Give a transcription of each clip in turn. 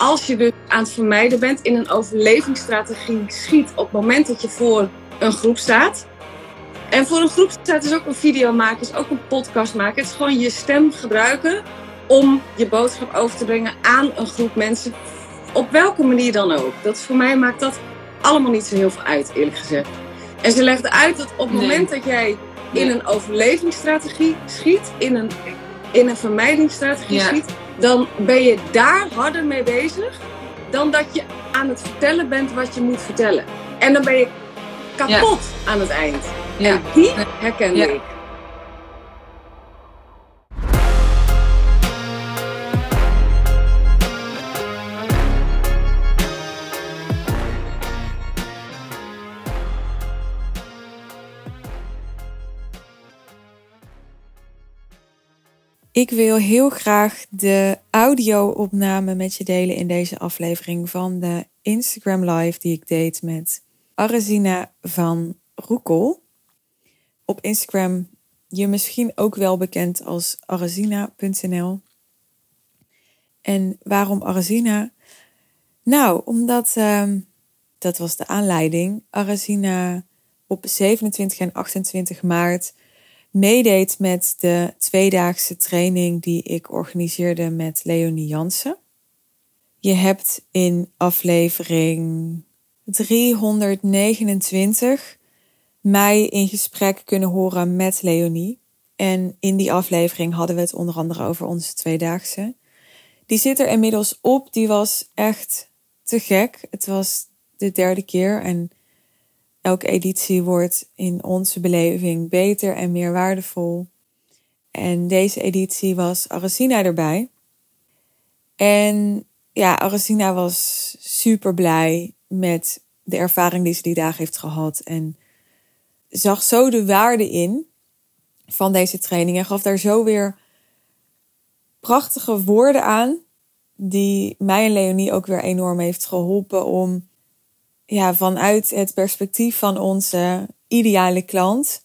als je dus aan het vermijden bent, in een overlevingsstrategie schiet op het moment dat je voor een groep staat. En voor een groep staat is ook een video maken, is ook een podcast maken. Het is gewoon je stem gebruiken om je boodschap over te brengen aan een groep mensen. Op welke manier dan ook. Dat voor mij maakt dat allemaal niet zo heel veel uit, eerlijk gezegd. En ze legde uit dat op het moment dat jij in een overlevingsstrategie schiet, in een, in een vermijdingsstrategie schiet, dan ben je daar harder mee bezig dan dat je aan het vertellen bent wat je moet vertellen. En dan ben je kapot aan het eind. En die herkende ik. Ik wil heel graag de audio-opname met je delen in deze aflevering van de Instagram Live die ik deed met Arazina van Roekel. Op Instagram je misschien ook wel bekend als arazina.nl. En waarom Arazina? Nou, omdat uh, dat was de aanleiding. Arazina op 27 en 28 maart meedeed met de tweedaagse training die ik organiseerde met Leonie Jansen. Je hebt in aflevering 329 mij in gesprek kunnen horen met Leonie. En in die aflevering hadden we het onder andere over onze tweedaagse. Die zit er inmiddels op. Die was echt te gek. Het was de derde keer en Elke editie wordt in onze beleving beter en meer waardevol. En deze editie was Aracina erbij. En ja, Aracina was super blij met de ervaring die ze die dagen heeft gehad. En zag zo de waarde in van deze training. En gaf daar zo weer prachtige woorden aan. Die mij en Leonie ook weer enorm heeft geholpen om ja, vanuit het perspectief van onze ideale klant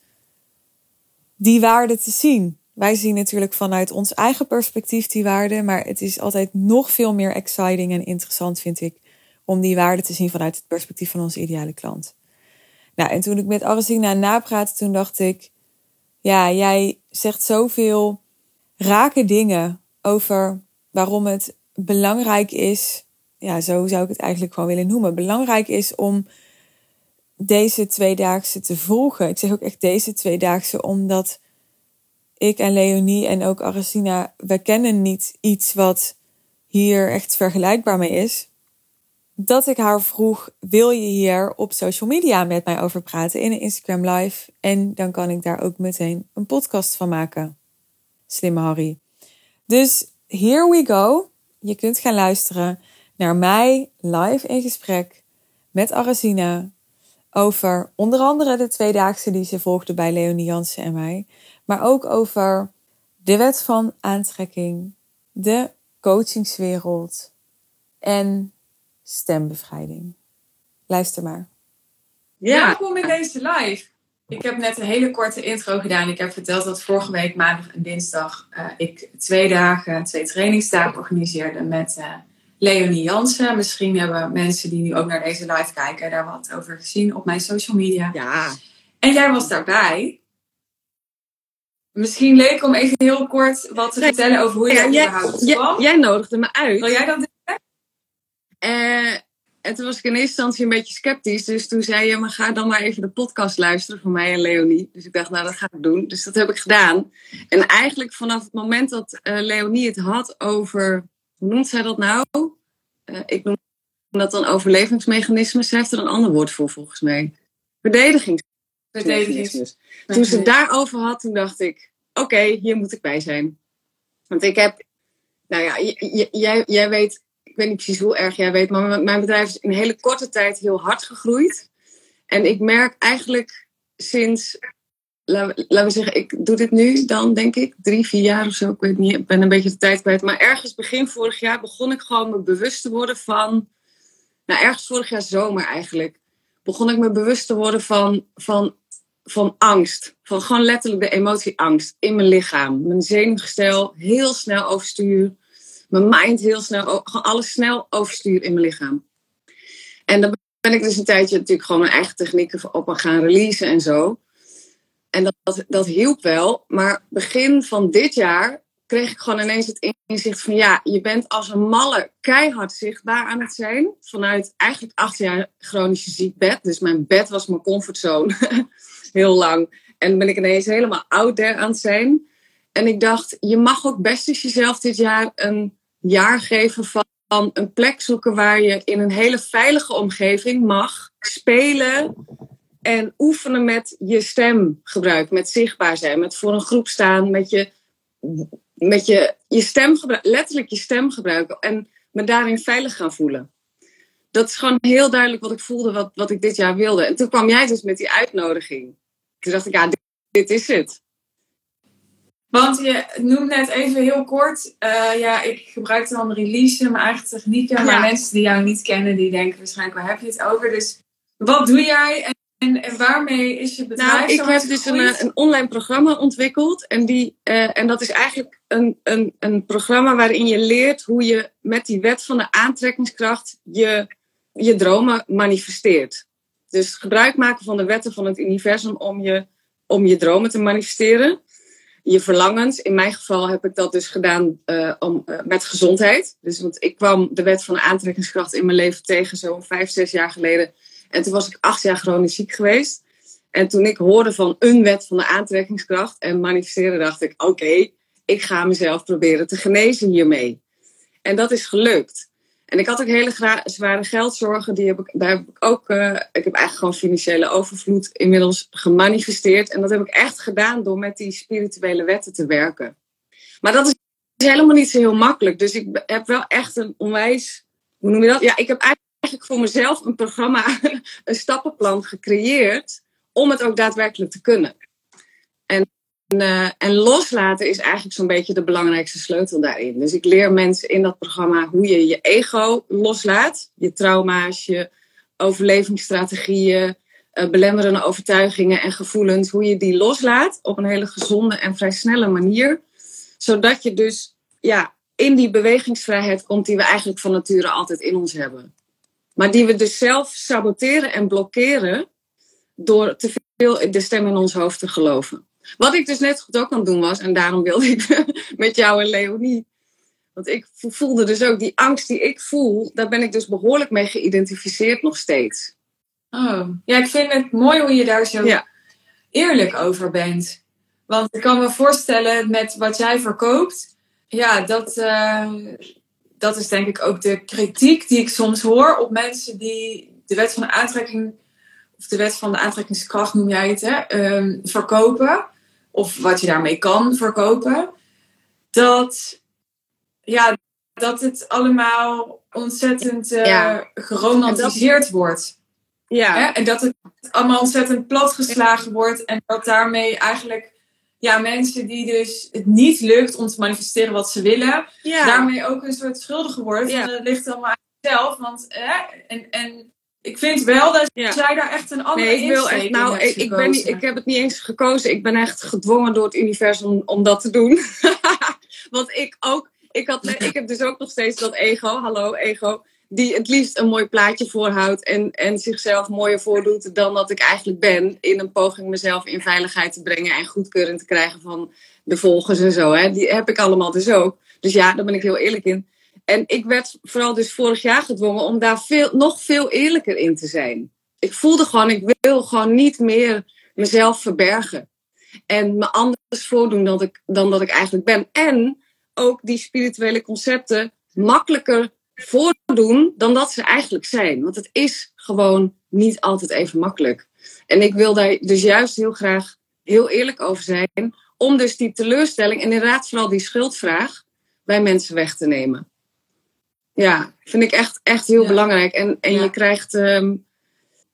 die waarde te zien. Wij zien natuurlijk vanuit ons eigen perspectief die waarde, maar het is altijd nog veel meer exciting en interessant, vind ik, om die waarde te zien vanuit het perspectief van onze ideale klant. Nou, en toen ik met Arazina napraatte, toen dacht ik, ja, jij zegt zoveel rake dingen over waarom het belangrijk is ja, zo zou ik het eigenlijk gewoon willen noemen. Belangrijk is om deze tweedaagse te volgen. Ik zeg ook echt deze tweedaagse, omdat ik en Leonie en ook Aracina, we kennen niet iets wat hier echt vergelijkbaar mee is. Dat ik haar vroeg, wil je hier op social media met mij over praten in een Instagram live? En dan kan ik daar ook meteen een podcast van maken. Slimme Harry. Dus here we go. Je kunt gaan luisteren naar mij live in gesprek met Arazina over onder andere de tweedaagse die ze volgde bij Leonie Jansen en mij, maar ook over de wet van aantrekking, de coachingswereld en stembevrijding. Luister maar. Ja. Welkom in deze live. Ik heb net een hele korte intro gedaan. Ik heb verteld dat vorige week maandag en dinsdag uh, ik twee dagen, twee trainingsdagen organiseerde met uh, Leonie Jansen. Misschien hebben mensen die nu ook naar deze live kijken daar wat over gezien op mijn social media. Ja. En jij was daarbij. Misschien leuk om even heel kort wat te vertellen over hoe je ja, jij, überhaupt kwam. Jij nodigde me uit. Wil jij dat doen? Uh, en toen was ik in eerste instantie een beetje sceptisch. Dus toen zei je, maar ga dan maar even de podcast luisteren van mij en Leonie. Dus ik dacht, nou dat ga ik doen. Dus dat heb ik gedaan. En eigenlijk vanaf het moment dat uh, Leonie het had over hoe noemt zij dat nou? Uh, ik noem dat dan overlevingsmechanismes. Zij heeft er een ander woord voor volgens mij. Verdedigingsmechanismes. Toen ze het daarover had, toen dacht ik, oké, hier moet ik bij zijn. Want ik heb, nou ja, jij, jij weet, ik weet niet precies hoe erg jij weet, maar mijn bedrijf is in een hele korte tijd heel hard gegroeid. En ik merk eigenlijk sinds laten we zeggen, ik doe dit nu dan, denk ik, drie, vier jaar of zo. Ik weet niet, ik ben een beetje de tijd kwijt. Maar ergens begin vorig jaar begon ik gewoon me bewust te worden van... Nou, ergens vorig jaar zomer eigenlijk. Begon ik me bewust te worden van, van, van angst. Van gewoon letterlijk de emotie angst in mijn lichaam. Mijn zenuwgestel heel snel overstuur. mijn mind heel snel, gewoon alles snel overstuur in mijn lichaam. En dan ben ik dus een tijdje natuurlijk gewoon mijn eigen technieken op gaan releasen en zo. En dat, dat, hielp wel. Maar begin van dit jaar kreeg ik gewoon ineens het inzicht van ja, je bent als een malle keihard zichtbaar aan het zijn. Vanuit eigenlijk acht jaar chronische ziekbed. Dus mijn bed was mijn comfortzone heel lang. En ben ik ineens helemaal out there aan het zijn. En ik dacht, je mag ook best eens jezelf dit jaar een jaar geven van een plek zoeken waar je in een hele veilige omgeving mag spelen en oefenen met je stemgebruik, met zichtbaar zijn, met voor een groep staan, met je, met je, je stem letterlijk je stem gebruiken en me daarin veilig gaan voelen. Dat is gewoon heel duidelijk wat ik voelde, wat, wat ik dit jaar wilde. En toen kwam jij dus met die uitnodiging. Toen dacht ik, ja, dit, dit is het. Want je noemt net even heel kort, uh, ja, ik gebruik dan release, mijn eigen technieken. Maar mensen die jou niet kennen, die denken waarschijnlijk, waar heb je het over? Dus wat doe jij en, en waarmee is je bedrijf Nou, ik heb dus een, eh, een, online programma ontwikkeld. En, die, uh, en dat is eigenlijk een, een, een programma waarin je leert hoe je met die wet van de aantrekkingskracht je, je dromen manifesteert. Dus gebruik maken van de wetten van het universum om je, om je dromen te manifesteren je verlangens. In mijn geval heb ik dat dus gedaan uh, om, uh, met gezondheid. Dus want ik kwam de wet van de aantrekkingskracht in mijn leven tegen zo'n vijf, zes jaar geleden. En toen was ik acht jaar chronisch ziek geweest. En toen ik hoorde van een wet van de aantrekkingskracht en manifesteren, dacht ik: oké, ik ga mezelf proberen te genezen hiermee. En dat is gelukt. En ik had ook hele zware geldzorgen. Die heb ik, daar heb ik ook. Uh, ik heb eigenlijk gewoon financiële overvloed inmiddels gemanifesteerd. En dat heb ik echt gedaan door met die spirituele wetten te werken. Maar dat is helemaal niet zo heel makkelijk. Dus ik heb wel echt een onwijs. Hoe noem je dat? Ja, ik heb eigenlijk voor mezelf een programma, een stappenplan gecreëerd. Om het ook daadwerkelijk te kunnen. En uh, en loslaten is eigenlijk zo'n beetje de belangrijkste sleutel daarin. Dus ik leer mensen in dat programma hoe je je ego loslaat. Je trauma's, je overlevingsstrategieën, uh, belemmerende overtuigingen en gevoelens. Hoe je die loslaat op een hele gezonde en vrij snelle manier. Zodat je dus ja, in die bewegingsvrijheid komt die we eigenlijk van nature altijd in ons hebben. Maar die we dus zelf saboteren en blokkeren door te veel de stem in ons hoofd te geloven. Wat ik dus net goed ook aan het doen was, en daarom wilde ik met jou en Leonie. Want ik voelde dus ook die angst die ik voel, daar ben ik dus behoorlijk mee geïdentificeerd nog steeds. Oh, ja, ik vind het mooi hoe je daar zo ja. eerlijk over bent. Want ik kan me voorstellen met wat jij verkoopt, ja, dat, uh, dat is denk ik ook de kritiek die ik soms hoor op mensen die de wet van de aantrekking, of de wet van de aantrekkingskracht noem jij het, hè, um, verkopen of wat je daarmee kan verkopen, dat, ja, dat het allemaal ontzettend uh, geromantiseerd wordt. Ja. En dat het allemaal ontzettend platgeslagen wordt en dat daarmee eigenlijk ja, mensen die dus het niet lukt om te manifesteren wat ze willen, daarmee ook een soort schuldige worden. Ja. Dat ligt allemaal aan jezelf. Want, en, en ik vind wel dat ja. jij daar echt een andere nee, ik wil echt, nou, ik, ik, ben niet, ik heb het niet eens gekozen. Ik ben echt gedwongen door het universum om, om dat te doen. Want ik ook, ik, had, ik heb dus ook nog steeds dat ego, hallo ego, die het liefst een mooi plaatje voorhoudt en, en zichzelf mooier voordoet dan dat ik eigenlijk ben. In een poging mezelf in veiligheid te brengen en goedkeuring te krijgen van de volgers en zo. Hè. Die heb ik allemaal dus ook. Dus ja, daar ben ik heel eerlijk in. En ik werd vooral dus vorig jaar gedwongen om daar veel, nog veel eerlijker in te zijn. Ik voelde gewoon, ik wil gewoon niet meer mezelf verbergen. En me anders voordoen ik, dan dat ik eigenlijk ben. En ook die spirituele concepten makkelijker voordoen dan dat ze eigenlijk zijn. Want het is gewoon niet altijd even makkelijk. En ik wil daar dus juist heel graag heel eerlijk over zijn. Om dus die teleurstelling en inderdaad vooral die schuldvraag bij mensen weg te nemen. Ja, vind ik echt, echt heel belangrijk. En, en je krijgt. Um,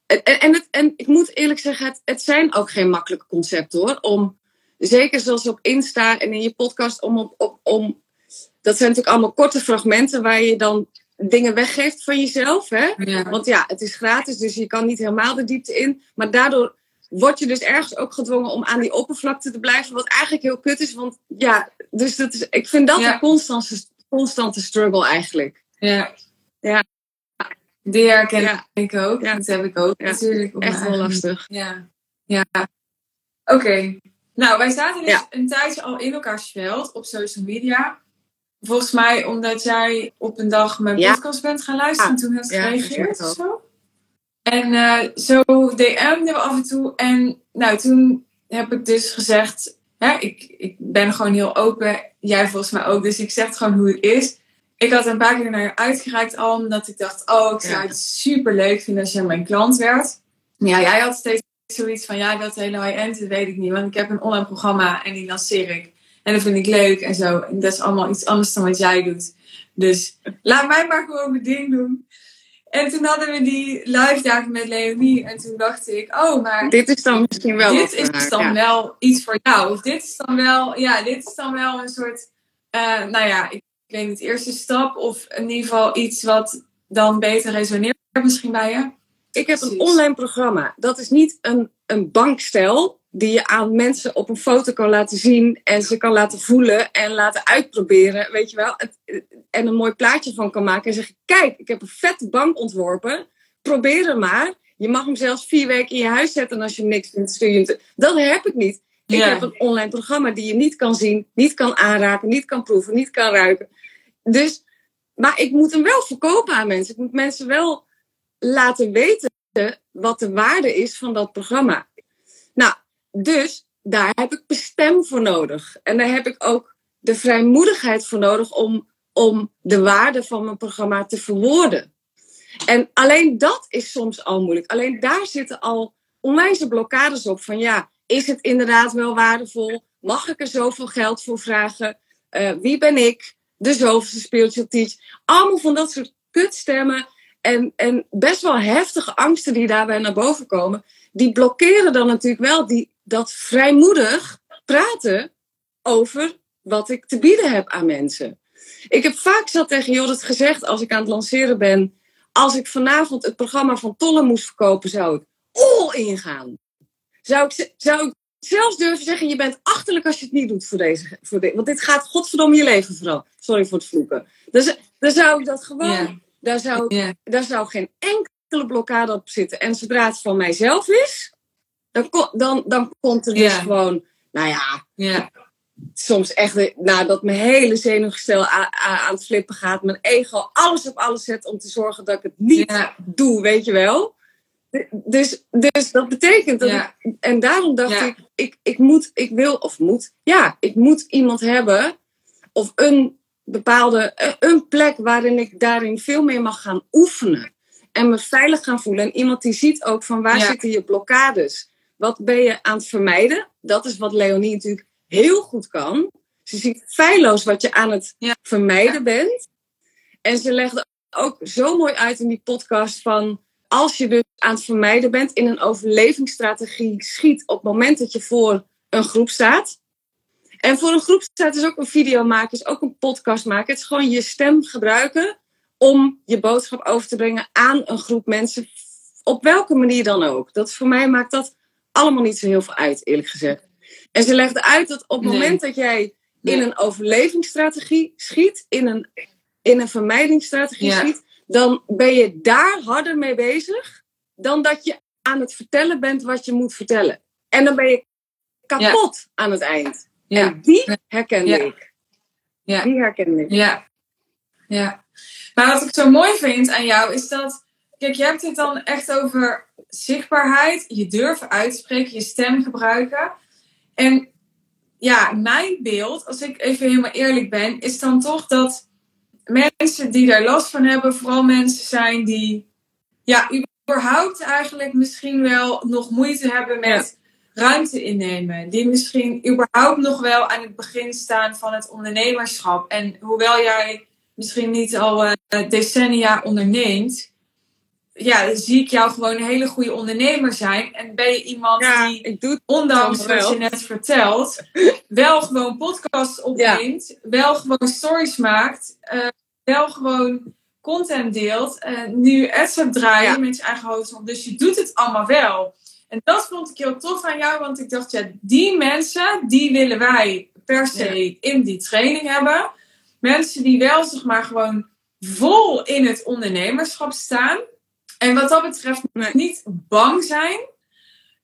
en, en, het, en ik moet eerlijk zeggen, het, het zijn ook geen makkelijke concepten hoor. Om, zeker zoals op Insta en in je podcast, om, op, op, om. Dat zijn natuurlijk allemaal korte fragmenten waar je dan dingen weggeeft van jezelf. Hè? Want ja, het is gratis, dus je kan niet helemaal de diepte in. Maar daardoor word je dus ergens ook gedwongen om aan die oppervlakte te blijven. Wat eigenlijk heel kut is. Want ja, dus dat is, ik vind dat een constante constante struggle eigenlijk. Ja. Ja. Die herken Ja. ik ook. Dat heb ik ook Ja. natuurlijk. Echt wel eigen- lastig. Ja. Ja. Oké. Nou, wij zaten dus een tijdje al in elkaars veld op social media. Volgens mij omdat jij op een dag mijn Ja. podcast bent gaan luisteren en toen Ja, gereageerd of zo. En eh, zo DM'den we af en toe. En nou, toen heb ik dus gezegd, hè, ik, ik ben gewoon heel open. Jij volgens mij ook. Dus ik zeg gewoon hoe het is. Ik had een paar keer naar je uitgereikt al, omdat ik dacht, oh, ik zou Ja. het super leuk vinden als jij mijn klant werd. Ja, jij had steeds zoiets van, ja, dat hele high-end, dat weet ik niet. Want ik heb een online programma en die lanceer ik. En dat vind ik leuk en zo. En dat is allemaal iets anders dan wat jij doet. Dus laat mij maar gewoon mijn ding doen. En toen hadden we die live dagen met Leonie. En toen dacht ik, oh, maar Dit is dan misschien wel. dit is haar, dan ja. wel iets voor jou. Of dit is dan wel, ja, dit is dan wel een soort, eh, nou ja, ik, weet niet, eerste stap. Of in ieder geval iets wat dan beter resoneert misschien bij je. Ik heb een online programma. Dat is niet een, een bankstel die je aan mensen op een foto kan laten zien en ze kan laten voelen en laten uitproberen, weet je wel. En een mooi plaatje van kan maken en zeggen, kijk, ik heb een vette bank ontworpen. Probeer hem maar. Je mag hem zelfs vier weken in je huis zetten en als je hem niks vindt, stuur je hem te- Dat heb ik niet. Ik Ja. heb een online programma die je niet kan zien, niet kan aanraken, niet kan proeven, niet kan ruiken. Dus, maar ik moet hem wel verkopen aan mensen. Ik moet mensen wel laten weten wat de waarde is van dat programma. Dus daar heb ik bestem voor nodig. En daar heb ik ook de vrijmoedigheid voor nodig om, om de waarde van mijn programma te verwoorden. En alleen dat is soms al moeilijk. Alleen daar zitten al onwijze blokkades op. Van ja, is het inderdaad wel waardevol? Mag ik er zoveel geld voor vragen? Eh, wie ben ik? De zoveelste spiritual teach. Allemaal van dat soort kutstemmen. En, en best wel heftige angsten die daarbij naar boven komen. Die blokkeren dan natuurlijk wel die, dat vrijmoedig praten over wat ik te bieden heb aan mensen. Ik heb vaak zat tegen Jorrit gezegd als ik aan het lanceren ben. Als ik vanavond het programma van Tolle moest verkopen, zou ik all ingaan. Zou ik, zou ik zelfs durven zeggen, je bent achterlijk als je het niet doet voor deze. Voor dit, want dit gaat godverdomme je leven vooral. Sorry voor het vloeken. Dus dan zou ik dat gewoon, daar, zou daar zou geen enkele blokkade op zitten. En zodra het van mijzelf is, dan, ko- dan, dan komt er dus gewoon, nou ja, soms echt, eh, nadat mijn hele zenuwgestel aan het flippen gaat, mijn ego alles op alles zet om te zorgen dat ik het niet Ja. doe, weet je wel. Dus, dus dat betekent dat Ja. ik, en daarom dacht Ja. ik, ik, ik moet, ik wil, of moet, ja, ik moet iemand hebben, of een bepaalde, eh, een plek waarin ik daarin veel meer mag gaan oefenen. En me veilig gaan voelen. En iemand die ziet ook van waar zitten je blokkades. Wat ben je aan het vermijden? Dat is wat Leonie natuurlijk heel goed kan. Ze ziet feilloos wat je aan het Ja. vermijden bent. En ze legde ook zo mooi uit in die podcast van... als je dus aan het vermijden bent in een overlevingsstrategie schiet... op het moment dat je voor een groep staat... En voor een groep staat is ook een video maken, is ook een podcast maken. Het is gewoon je stem gebruiken om je boodschap over te brengen aan een groep mensen. Op welke manier dan ook. Dat voor mij maakt dat allemaal niet zo heel veel uit, eerlijk gezegd. En ze legde uit dat op het Nee. moment dat jij Nee. in een overlevingsstrategie schiet, in een, in een vermijdingsstrategie Ja. schiet, dan ben je daar harder mee bezig dan dat je aan het vertellen bent wat je moet vertellen. En dan ben je kapot aan het eind. Ja. En die herkende ik. Ja. Die herkende ik. Ja. Ja. Maar wat ik zo mooi vind aan jou is dat, kijk, je hebt het dan echt over zichtbaarheid, je durven uitspreken, je stem gebruiken. En ja, mijn beeld, als ik even helemaal eerlijk ben, is dan toch dat mensen die daar last van hebben, vooral mensen zijn die, ja, überhaupt eigenlijk misschien wel nog moeite hebben met ruimte innemen. Die misschien überhaupt nog wel aan het begin staan van het ondernemerschap. En hoewel jij misschien niet al eh, decennia onderneemt, ja, zie ik jou gewoon een hele goede ondernemer zijn. En ben je iemand Ja, die, ik doe ondanks dan wat je net vertelt, wel gewoon podcasts opneemt, wel gewoon stories maakt, eh, wel gewoon content deelt, eh, nu ads draaien Ja. met je eigen hoofd. Dus je doet het allemaal wel. En dat vond ik heel tof aan jou, want ik dacht, ja, die mensen, die willen wij per se in die training hebben. mensen die wel zeg maar gewoon vol in het ondernemerschap staan. En wat dat betreft niet bang zijn.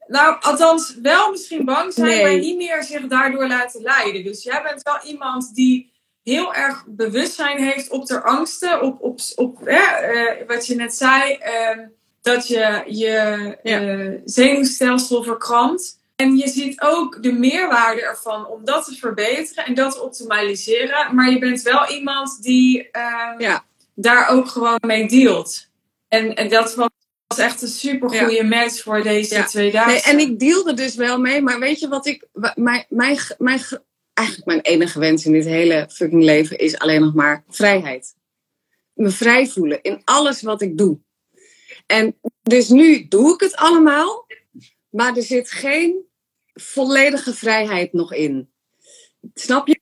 Nou, althans wel misschien bang zijn, maar niet meer zich daardoor laten leiden. Dus jij bent wel iemand die heel erg bewustzijn heeft op de angsten, op, op, op eh, wat je net zei, ehm, dat je je eh, zenuwstelsel verkrampt. En je ziet ook de meerwaarde ervan om dat te verbeteren en dat te optimaliseren. Maar je bent wel iemand die ehm, ja. daar ook gewoon mee dealt. En, en dat was echt een super goede ja. match voor deze twee dagen. Nee, en ik deelde dus wel mee, maar weet je wat ik. Mijn, mijn, mijn, eigenlijk mijn enige wens in dit hele fucking leven is alleen nog maar vrijheid. Me vrij voelen in alles wat ik doe. En dus nu doe ik het allemaal, maar er zit geen volledige vrijheid nog in. Snap je?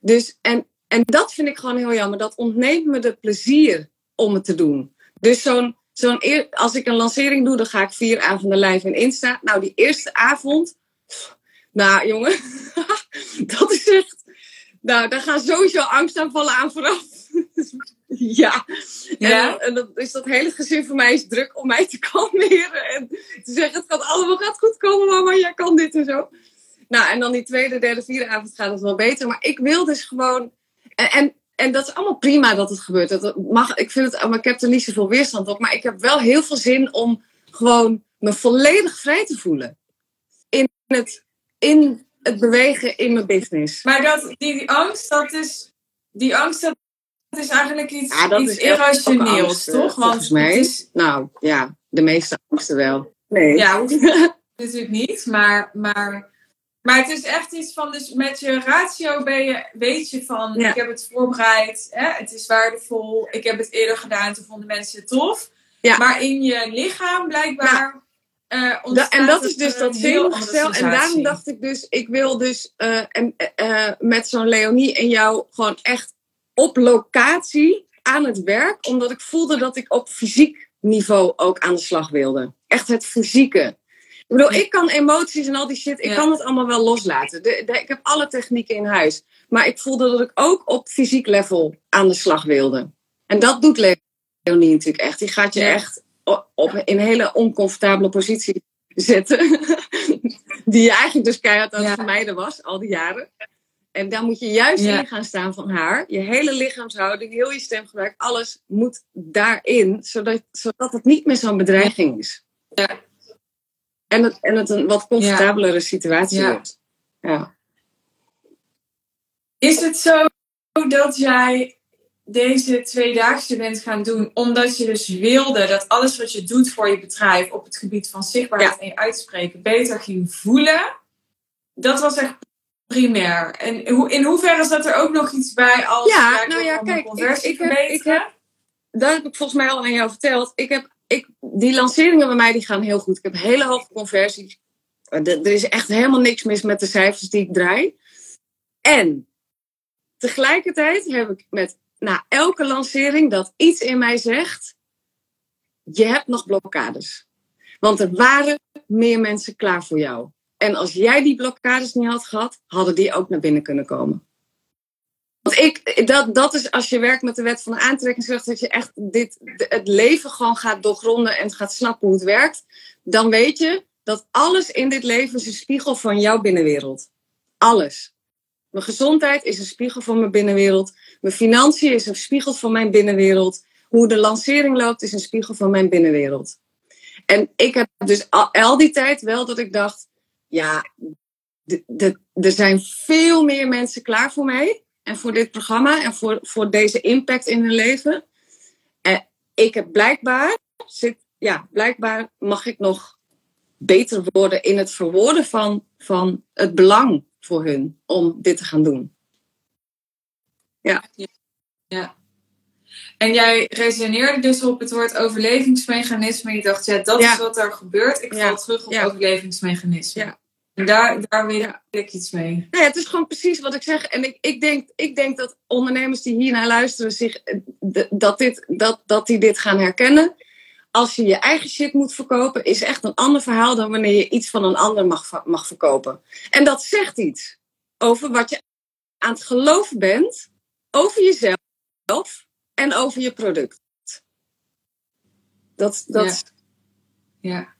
Dus, en, en dat vind ik gewoon heel jammer. Dat ontneemt me de plezier om het te doen. Dus zo'n, zo'n als ik een lancering doe, dan ga ik vier avonden live in Insta. Nou, die eerste avond, nou jongen, dat is echt. Nou, daar gaan sowieso angstaanvallen aan vooraf. ja. ja. En, dan is dat hele gezin van mij is druk om mij te kalmeren. En te zeggen, het gaat allemaal gaat goed komen, mama, jij kan dit en zo. Nou, en dan die tweede, derde, vierde avond gaat het wel beter. Maar ik wil dus gewoon... En, en, en dat is allemaal prima dat het gebeurt. Dat mag, ik, vind het, maar ik heb er niet zoveel weerstand op. Maar ik heb wel heel veel zin om gewoon me volledig vrij te voelen. In het, in het bewegen in mijn business. Maar dat, die, angst, dat is, die angst, dat is eigenlijk iets, ja, iets is irrationeels, toch? Want volgens mij. Is, nou ja, de meeste angsten wel. Nee. Ja, natuurlijk niet, maar, maar, maar het is echt iets van, dus met je ratio ben je, weet je van, ik heb het voorbereid, hè, het is waardevol, ik heb het eerder gedaan, toen vonden mensen het tof. Ja. Maar in je lichaam blijkbaar uh, en dat is dus dat zenuwgestel. En daarom dacht ik dus, ik wil dus uh, en, uh, met zo'n Leonie en jou gewoon echt op locatie aan het werk. Omdat ik voelde dat ik op fysiek niveau ook aan de slag wilde. Echt het fysieke. Ik bedoel, ik kan emoties en al die shit, ik kan het allemaal wel loslaten. De, de, ik heb alle technieken in huis. Maar ik voelde dat ik ook op fysiek level aan de slag wilde. En dat doet Leonie natuurlijk echt. Die gaat je echt op in een hele oncomfortabele positie zetten. die je eigenlijk dus keihard aan het vermijden was, al die jaren. En daar moet je juist in gaan staan van haar. Je hele lichaamshouding, heel je stemgebruik, alles moet daarin, zodat, zodat het niet meer zo'n bedreiging is. Ja. En, het, en het een wat comfortabelere situatie wordt. Ja. Is het zo dat jij deze tweedaagse bent gaan doen omdat je dus wilde dat alles wat je doet voor je bedrijf op het gebied van zichtbaarheid en je uitspreken beter ging voelen. Dat was echt primair. En in hoeverre zat er ook nog iets bij als ja, nou ja, kijk, ik, ik, heb, ik heb, dat heb ik volgens mij al aan jou verteld. Ik heb, ik, die lanceringen bij mij die gaan heel goed. Ik heb hele hoge conversies. Er is echt helemaal niks mis met de cijfers die ik draai. En tegelijkertijd heb ik met na elke lancering dat iets in mij zegt: je hebt nog blokkades. Want er waren meer mensen klaar voor jou. En als jij die blokkades niet had gehad, hadden die ook naar binnen kunnen komen. Want ik, dat, dat is als je werkt met de wet van de aantrekkingskracht, dat je echt dit, het leven gewoon gaat doorgronden en gaat snappen hoe het werkt. Dan weet je dat alles in dit leven is een spiegel van jouw binnenwereld. Alles. Mijn gezondheid is een spiegel van mijn binnenwereld. Mijn financiën is een spiegel van mijn binnenwereld. Hoe de lancering loopt is een spiegel van mijn binnenwereld. En ik heb dus al, al die tijd wel dat ik dacht, ja, er zijn veel meer mensen klaar voor mij en voor dit programma en voor, voor deze impact in hun leven. En ik heb blijkbaar, zit, ja, blijkbaar mag ik nog beter worden in het verwoorden van, van het belang voor hun om dit te gaan doen. Ja. ja. En jij resoneerde dus op het woord overlevingsmechanisme. Je dacht, ja, dat is wat er gebeurt. Ik val terug op overlevingsmechanisme. Ja. En daar, daar wil ik iets mee. Nee, het is gewoon precies wat ik zeg. En ik, ik, denk, ik denk dat ondernemers die hier naar luisteren, zich, dat, dit, dat, dat die dit gaan herkennen als je je eigen shit moet verkopen, is echt een ander verhaal dan wanneer je iets van een ander mag, mag verkopen. En dat zegt iets over wat je aan het geloven bent over jezelf en over je product. Dat, dat... Ja. ja.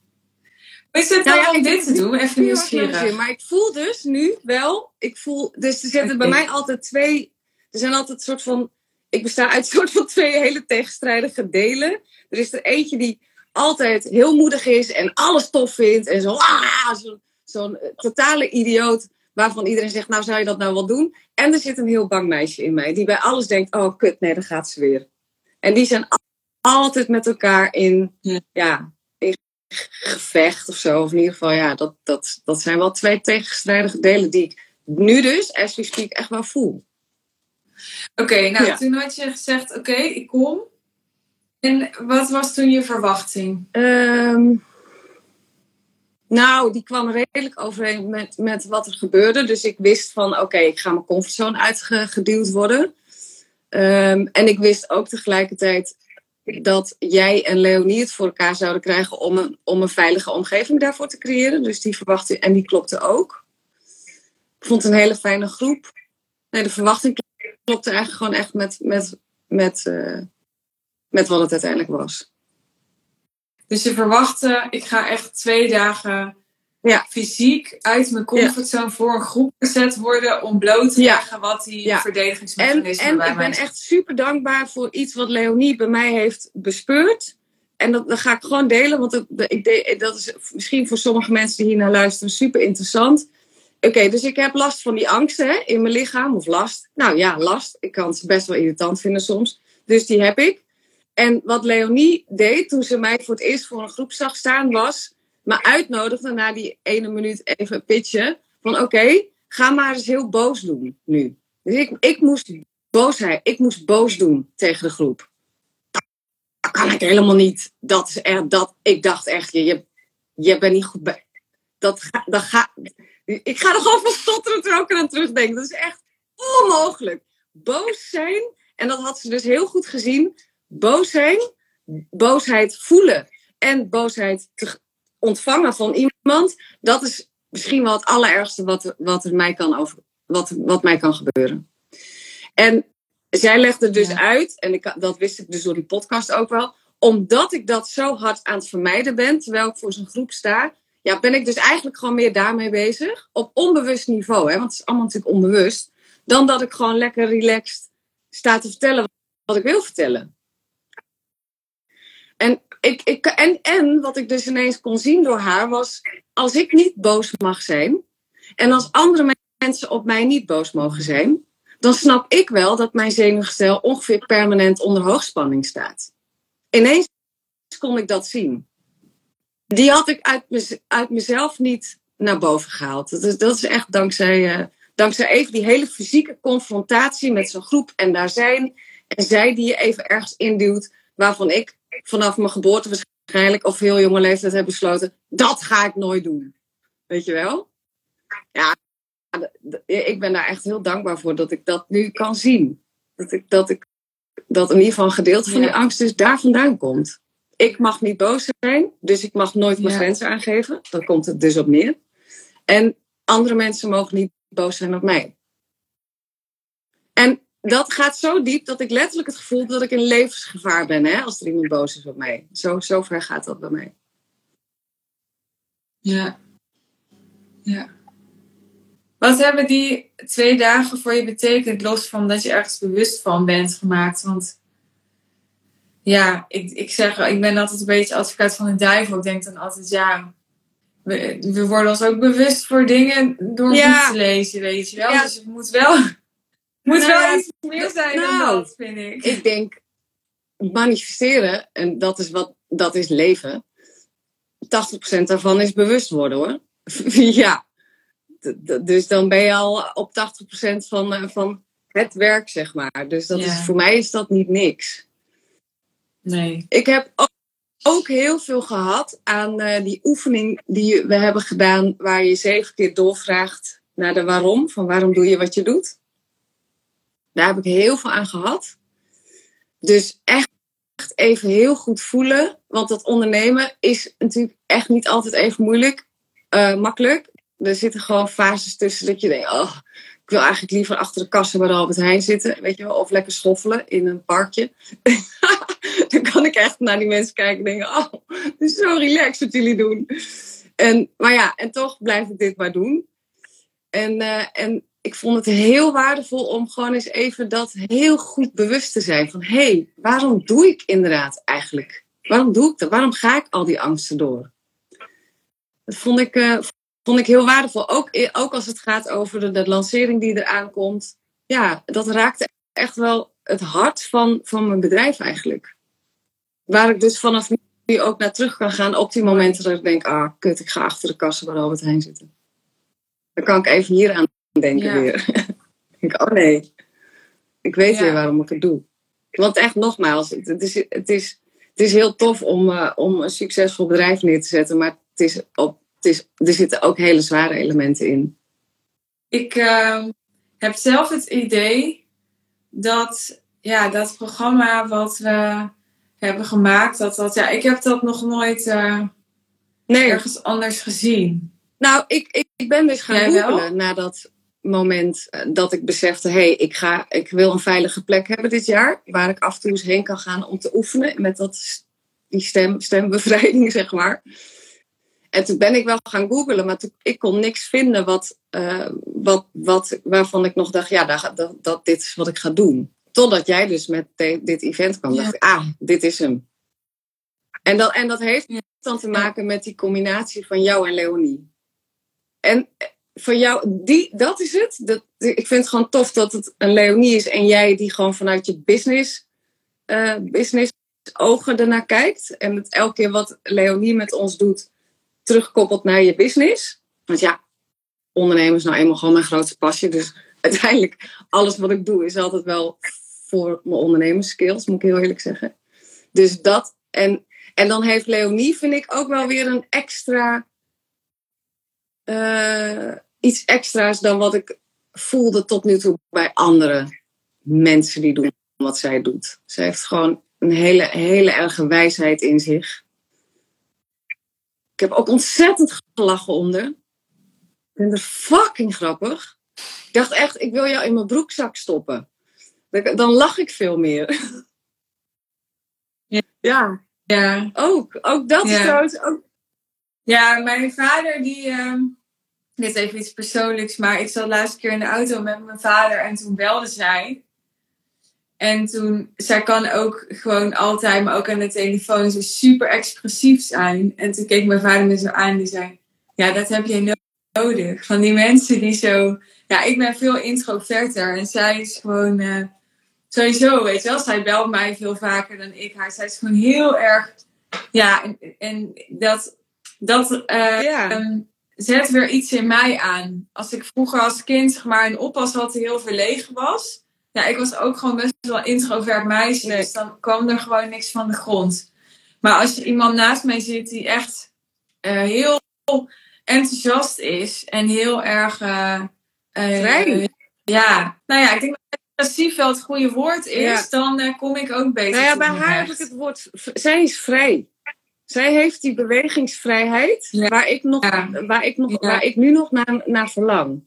Is het nou, ja, om dit te doen? Even nieuwsgierig. Maar ik voel dus nu wel, ik voel, dus er zitten bij mij altijd twee, er zijn altijd een soort van, ik besta uit een soort van twee hele tegenstrijdige delen. Er is er eentje die altijd heel moedig is en alles tof vindt en zo, ah, zo'n zo totale idioot waarvan iedereen zegt, nou zou je dat nou wel doen? En er zit een heel bang meisje in mij die bij alles denkt, oh kut, nee, dan gaat ze weer. En die zijn altijd met elkaar in, ja, gevecht of zo. Of in ieder geval, ja, dat, dat, dat zijn wel twee tegenstrijdige delen die ik nu dus, as we speak, echt wel voel. Oké, nou toen had je gezegd, oké, ik kom. En wat was toen je verwachting? Um, nou, die kwam redelijk overeen met, met wat er gebeurde. Dus ik wist van, oké, ik ga mijn comfortzone uitgeduwd worden. Um, en ik wist ook tegelijkertijd dat jij en Leonie het voor elkaar zouden krijgen om een, om een veilige omgeving daarvoor te creëren. Dus die verwachting, en die klopte ook. Ik vond het een hele fijne groep. Nee, de verwachting klopte eigenlijk gewoon echt met, met, met, uh, met wat het uiteindelijk was. Dus je verwachtte, ik ga echt twee dagen ja. fysiek uit mijn comfortzone voor een groep gezet worden om bloot te leggen wat die verdedigingsmechanismen en, en ik ben echt super dankbaar voor iets wat Leonie bij mij heeft bespeurd. En dat, dat ga ik gewoon delen, want dat, ik, dat is misschien voor sommige mensen die hier naar luisteren super interessant. Oké, dus ik heb last van die angsten hè, in mijn lichaam, of last. Nou ja, last. Ik kan het best wel irritant vinden soms. Dus die heb ik. En wat Leonie deed toen ze mij voor het eerst voor een groep zag staan, was me uitnodigde na die ene minuut even pitchen. Van oké, ga maar eens heel boos doen nu. Dus ik, ik moest boosheid, ik moest boos doen tegen de groep. Dat kan ik helemaal niet. Dat is echt, dat, ik dacht echt, je, je, bent niet goed bij. Dat, dat ga, ik ga er gewoon van stotteren terwijl ik aan terugdenken. Dat is echt onmogelijk. Boos zijn, en dat had ze dus heel goed gezien boos zijn, boosheid voelen en boosheid te ontvangen van iemand, dat is misschien wel het allerergste wat, wat, er mij kan over, wat, wat mij kan gebeuren. En zij legde dus uit, en ik, dat wist ik dus door die podcast ook wel, omdat ik dat zo hard aan het vermijden ben, terwijl ik voor zo'n groep sta, ja, ben ik dus eigenlijk gewoon meer daarmee bezig. Op onbewust niveau, hè, want het is allemaal natuurlijk onbewust. Dan dat ik gewoon lekker relaxed sta te vertellen wat ik wil vertellen. En, ik, ik, en, en wat ik dus ineens kon zien door haar was, als ik niet boos mag zijn en als andere mensen op mij niet boos mogen zijn, dan snap ik wel dat mijn zenuwgestel ongeveer permanent onder hoogspanning staat. Ineens kon ik dat zien. Die had ik uit, uit mezelf niet naar boven gehaald. Dat is, dat is echt dankzij, uh, dankzij even die hele fysieke confrontatie met zo'n groep en daar zijn. En zij die je even ergens induwt, waarvan ik vanaf mijn geboorte waarschijnlijk of heel jonge leeftijd heb besloten, dat ga ik nooit doen. Weet je wel? Ja, ik ben daar echt heel dankbaar voor dat ik dat nu kan zien. Dat ik, dat ik dat in ieder geval een gedeelte van die angst dus daar vandaan komt. Ik mag niet boos zijn, dus ik mag nooit mijn grenzen aangeven. Dan komt het dus op neer. En andere mensen mogen niet boos zijn op mij. En dat gaat zo diep dat ik letterlijk het gevoel heb dat ik in levensgevaar ben hè, als er iemand boos is op mij. Zo, zo ver gaat dat bij mij. Ja. Ja. Wat hebben die twee dagen voor je betekend, los van dat je ergens bewust van bent gemaakt? Want ja, ik, ik zeg, ik ben altijd een beetje advocaat van de duivel. Ik denk dan altijd, ja, we, we worden ons ook bewust voor dingen door ja. te lezen, weet je wel. Ja. Dus het moet wel moet nou, wel iets meer zijn dan nou, dat, vind ik. Ik denk, manifesteren, en dat is, wat, dat is leven. 80% daarvan is bewust worden hoor. ja. Dus dan ben je al op 80% van, eh, van het werk, zeg maar. Dus dat is, voor mij is dat niet niks. Nee. Ik heb ook, ook heel veel gehad aan uh, die oefening die we hebben gedaan, waar je zeven keer doorvraagt naar de waarom. Van waarom doe je wat je doet. Daar heb ik heel veel aan gehad. Dus echt even heel goed voelen. Want dat ondernemen is natuurlijk echt niet altijd even moeilijk, uh, makkelijk. Er zitten gewoon fases tussen dat je denkt, oh, Ik wil eigenlijk liever achter de kassen de Albert Heijn zitten, weet je wel. Of lekker schoffelen in een parkje. dan kan ik echt naar die mensen kijken en denken, oh, het is zo relaxed wat jullie doen. En, maar ja, en toch blijf ik dit maar doen. En, uh, en ik vond het heel waardevol om gewoon eens even dat heel goed bewust te zijn. Van hé, hey, waarom doe ik inderdaad eigenlijk? Waarom doe ik dat? Waarom ga ik al die angsten door? Dat vond ik, uh, vond ik heel waardevol. Ook, ook als het gaat over de, lancering die eraan komt. Ja, dat raakte echt wel het hart van, van mijn bedrijf eigenlijk. Waar ik dus vanaf nu ook naar terug kan gaan op die momenten dat ik denk, ah kut, ik ga achter de kassen bij Albert Heijn zitten. Dan kan ik even hier aan denken ja. weer. denk, oh nee, ik weet ja. weer waarom ik het doe. Want echt nogmaals, het is, het is, het is heel tof om, uh, om een succesvol bedrijf neer te zetten, maar het is op, het is, er zitten ook hele zware elementen in. Ik uh, heb zelf het idee dat ja, dat programma wat we hebben gemaakt, dat dat, ja, ik heb dat nog nooit uh, nee. ergens anders gezien. Nou, ik, ik, ik ben dus gaan googlen na dat moment dat ik besefte, hé, hey, ik, ga, ik wil een veilige plek hebben dit jaar, waar ik af en toe eens heen kan gaan om te oefenen met dat, die stem, stembevrijding, zeg maar. En toen ben ik wel gaan googlen, maar toen, ik kon niks vinden wat, uh, wat, wat, waarvan ik nog dacht, ja, dat, dat, dat dit is wat ik ga doen. Totdat jij dus met de, dit event kwam. Ja. dacht ik, ah, dit is hem. En dat, en dat heeft dan te maken met die combinatie van jou en Leonie. En van jou, die, dat is het. Dat, ik vind het gewoon tof dat het een Leonie is en jij die gewoon vanuit je business, uh, business ogen ernaar kijkt. En het elke keer wat Leonie met ons doet, terugkoppelt naar je business. Want ja, ondernemen is nou eenmaal gewoon mijn grootste passie. Dus uiteindelijk, alles wat ik doe is altijd wel voor mijn ondernemerskills, moet ik heel eerlijk zeggen. Dus dat. En, en dan heeft Leonie, vind ik, ook wel weer een extra. Uh, iets extra's dan wat ik voelde tot nu toe bij andere mensen die doen wat zij doet. Ze heeft gewoon een hele, hele erge wijsheid in zich. Ik heb ook ontzettend gelachen onder. Ik vind het fucking grappig. Ik dacht echt, ik wil jou in mijn broekzak stoppen. Dan lach ik veel meer. Ja. Ja, ook. Ook dat Ja. is trouwens ook... Ja, mijn vader die. ehm, dit is even iets persoonlijks, maar ik zat laatste keer in de auto met mijn vader en toen belde zij. En toen, zij kan ook gewoon altijd, maar ook aan de telefoon, zo super expressief zijn. En toen keek mijn vader me zo aan en die zei: Ja, dat heb je no- nodig. Van die mensen die zo. Ja, ik ben veel introverter en zij is gewoon. eh, sowieso, weet je wel, zij belt mij veel vaker dan ik haar. Zij is gewoon heel erg. Ja, en, en dat. Dat eh, Ja. ehm, zet weer iets in mij aan. Als ik vroeger als kind zeg maar een oppas had die heel verlegen was. Ja, ik was ook gewoon best wel introvert meisje. Nee. Dus dan kwam er gewoon niks van de grond. Maar als je iemand naast mij zit die echt eh, heel enthousiast is. En heel erg... eh, Vrij. ja, nou ja, ik denk dat expressief wel het goede woord is. Ja. Dan kom ik ook beter Nou ja, bij haar heb ik het woord... Zij is vrij. Zij heeft die bewegingsvrijheid Ja. waar, ik nog, Ja. waar, ik nog, Ja. waar ik nu nog naar, naar verlang.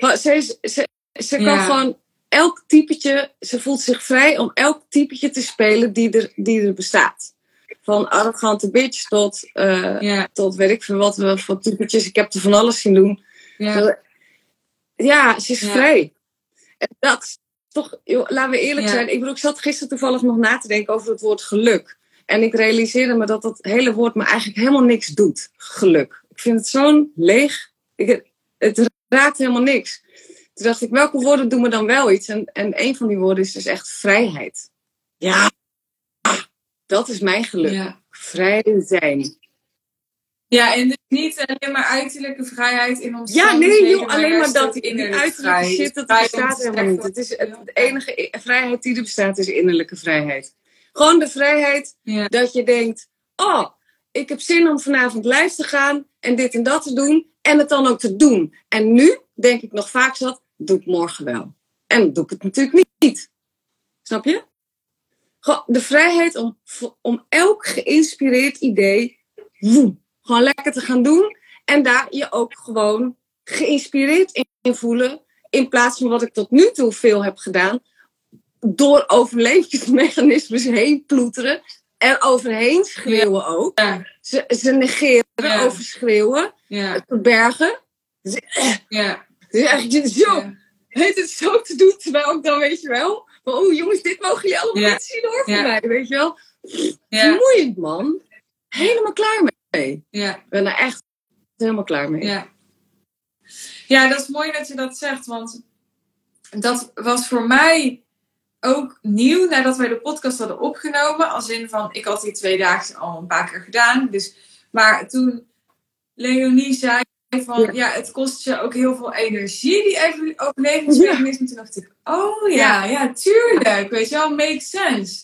Maar Ze, ze, ze kan gewoon elk typetje... Ze voelt zich vrij om elk typetje te spelen die er, die er bestaat. Van arrogante bitch tot, Ja, tot weet ik veel wat voor typetjes. Ik heb er van alles zien doen. ja, Ja, ze is vrij. En dat toch, joh, laten we eerlijk Ja. zijn. Ik bedoel, ik zat gisteren toevallig nog na te denken over het woord geluk. En ik realiseerde me dat dat hele woord me eigenlijk helemaal niks doet. Geluk. Ik vind het zo'n leeg. Ik, het raakt helemaal niks. Toen dacht ik, welke woorden doen me dan wel iets? En, en een van die woorden is dus echt vrijheid. Ja, dat is mijn geluk. ja. Vrij zijn. Ja, en dus niet alleen maar uiterlijke vrijheid in Ja, omstandigheden. nee, joh, alleen maar dat. innerlijke uiterlijke shit, dat bestaat helemaal niet. Het is het, enige vrijheid die er bestaat, is innerlijke vrijheid. Gewoon de vrijheid Ja. dat je denkt, oh, ik heb zin om vanavond live te gaan en dit en dat te doen en het dan ook te doen. En nu denk ik nog vaak zat, doe ik morgen wel. En doe ik het natuurlijk niet. Snap je? Gewoon de vrijheid om, om elk geïnspireerd idee woem, gewoon lekker te gaan doen. En daar je ook gewoon geïnspireerd in voelen. In plaats van wat ik tot nu toe veel heb gedaan, door overlevingsmechanismes heen ploeteren. Er overheen schreeuwen ook. Ja. Ze, ze negeren, Ja. overschreeuwen, Ja. het verbergen. Dus, eh, Ja. dus eigenlijk zo, heet het zo te doen, terwijl ik dan weet je wel. van, Oh jongens, dit mogen jullie allemaal niet zien hoor van Ja. mij, weet je wel. Ja. Vermoeiend man. Helemaal klaar mee. Ja. Ik ben er echt helemaal klaar mee. Ja. ja, dat is mooi dat je dat zegt, want dat was voor mij ook nieuw nadat wij de podcast hadden opgenomen. Als in van, ik had die twee dagen al een paar keer gedaan. Dus, maar toen Leonie zei van, Ja. ja. het kost je ook heel veel energie, die even- overlevingsmechanismen. Toen dacht ik, oh ja, ja, tuurlijk. Weet je wel, makes sense.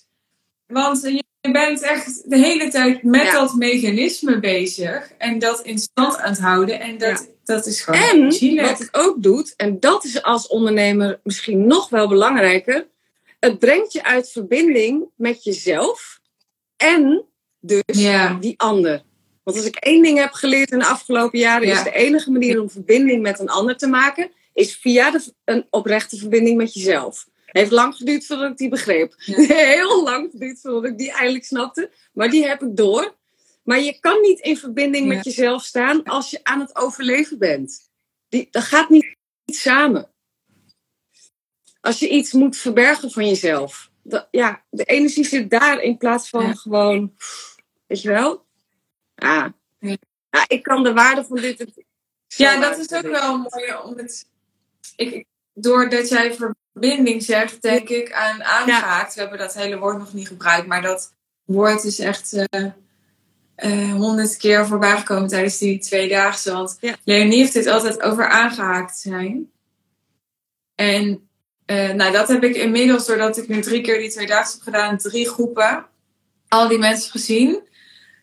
Want eh, je bent echt de hele tijd met Ja. dat mechanisme bezig. En dat in stand aan het houden. En dat, dat is gewoon En wat het ook doet, en dat is als ondernemer misschien nog wel belangrijker. Het brengt je uit verbinding met jezelf en dus die ander. Want als ik één ding heb geleerd in de afgelopen jaren, Ja. is de enige manier om verbinding met een ander te maken, is via de, een oprechte verbinding met jezelf. Heeft lang geduurd voordat ik die begreep. Ja. Heel lang geduurd voordat ik die eindelijk snapte. Maar die heb ik door. Maar je kan niet in verbinding Ja. met jezelf staan als je aan het overleven bent. Die, dat gaat niet, niet samen. Als je iets moet verbergen van jezelf. Dat, ja, de energie zit daar in plaats van Ja. gewoon, weet je wel? Ja. Ja. ja, ik kan de waarde van dit. Ja, dat is ook wel mooi om het. Ik, doordat jij verbinding zegt, denk ik aan aangehaakt. We hebben dat hele woord nog niet gebruikt, maar dat woord is echt eh, eh, honderd keer voorbij gekomen tijdens die tweedaagse. Want Ja. Leonie heeft dit altijd over aangehaakt zijn. En eh, nou, dat heb ik inmiddels, doordat ik nu drie keer die tweedaagse heb gedaan, drie groepen, al die mensen gezien.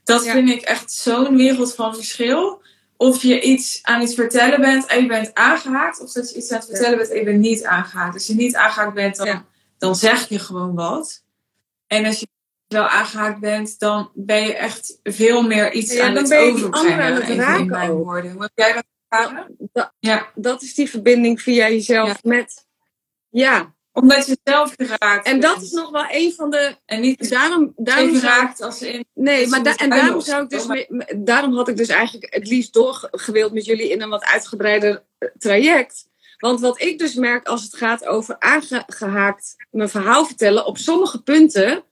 Dat Ja. vind ik echt zo'n wereld van verschil of je iets aan iets vertellen bent en je bent aangehaakt, of dat je iets aan het vertellen bent en je bent niet aangehaakt. Als je niet aangehaakt bent, dan, Ja. dan zeg je gewoon wat. En als je wel aangehaakt bent, dan ben je echt veel meer iets aan dan het ben je overbrengen. raken mijn ook. woorden. Hoe heb jij dat ervaren? Dat, Ja, dat is die verbinding via jezelf met. Ja, omdat je zelf geraakt en dat bent. is nog wel een van de. En niet Daarom, daarom geraakt als in... Nee, maar da- en daarom zou ik dus daarom had ik dus eigenlijk het liefst doorgewild met jullie in een wat uitgebreider eh, traject. Want wat ik dus merk als het gaat over aangehaakt mijn verhaal vertellen, op sommige punten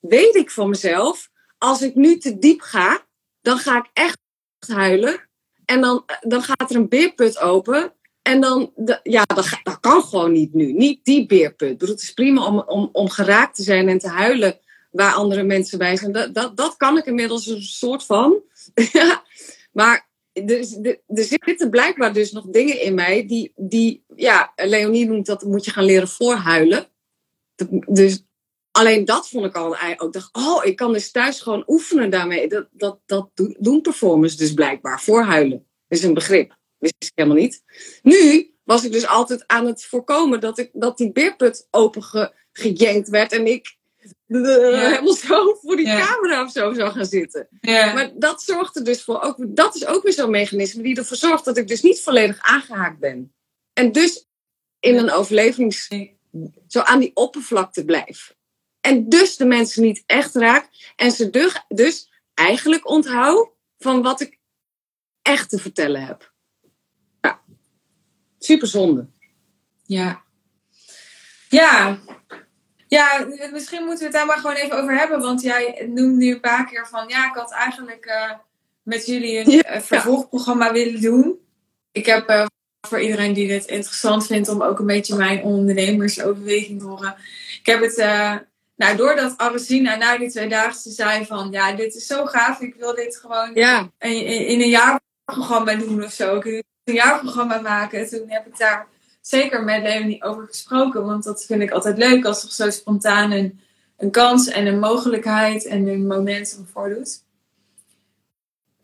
weet ik van mezelf, als ik nu te diep ga, dan ga ik echt huilen. En dan, dan gaat er een beerput open. En dan, ja, dat, kan gewoon niet nu. Niet die beerput. Het is prima om, om, om geraakt te zijn en te huilen waar andere mensen bij zijn. Dat, dat, dat kan ik inmiddels een soort van. Maar er, er, zitten blijkbaar dus nog dingen in mij die, die ja, Leonie noemt dat, moet je gaan leren voorhuilen. Dus alleen dat vond ik al, ik dacht, oh, ik kan dus thuis gewoon oefenen daarmee. Dat, dat, dat doen performers dus blijkbaar, voorhuilen. is een begrip, wist ik helemaal niet. Nu was ik dus altijd aan het voorkomen dat, ik, dat die beerput opengejenkt werd en ik eh, helemaal zo voor die Ja. camera of zo zou gaan zitten. Ja, Maar dat zorgt er dus voor, ook, dat is ook weer zo'n mechanisme die ervoor zorgt dat ik dus niet volledig aangehaakt ben. En dus in een overlevings, zo aan die oppervlakte blijf. En dus de mensen niet echt raak. En ze dus, dus eigenlijk onthoud van wat ik echt te vertellen heb. Super zonde. Ja. Ja. Ja, misschien moeten we het daar maar gewoon even over hebben. Want jij noemt nu een paar keer van... Ja, ik had eigenlijk eh, met jullie een Ja. eh, vervolgprogramma willen doen. Ik heb eh, voor iedereen die dit interessant vindt... om ook een beetje mijn ondernemersoverweging te horen. Ik heb het... eh, nou, doordat Aresina na die tweedaagse zei van... Ja, dit is zo gaaf. Ik wil dit gewoon Ja, in, in, in een jaarprogramma doen of zo. Ik wil een jaarprogramma maken. Toen heb ik daar zeker met Leonie over gesproken. Want dat vind ik altijd leuk als er zo spontaan een, een kans en een mogelijkheid en een momentum voordoet.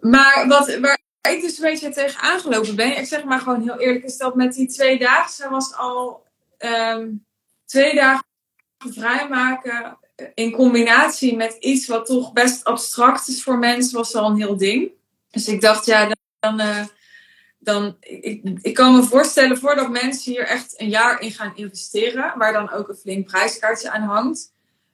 Maar wat, waar ik dus een beetje tegen aangelopen ben, ik zeg maar gewoon heel eerlijk, is dat met die twee dagen was al ehm, twee dagen vrijmaken in combinatie met iets wat toch best abstract is voor mensen, was al een heel ding. Dus ik dacht, ja, dan, eh, dan, ik, ik kan me voorstellen voordat mensen hier echt een jaar in gaan investeren, waar dan ook een flink prijskaartje aan hangt.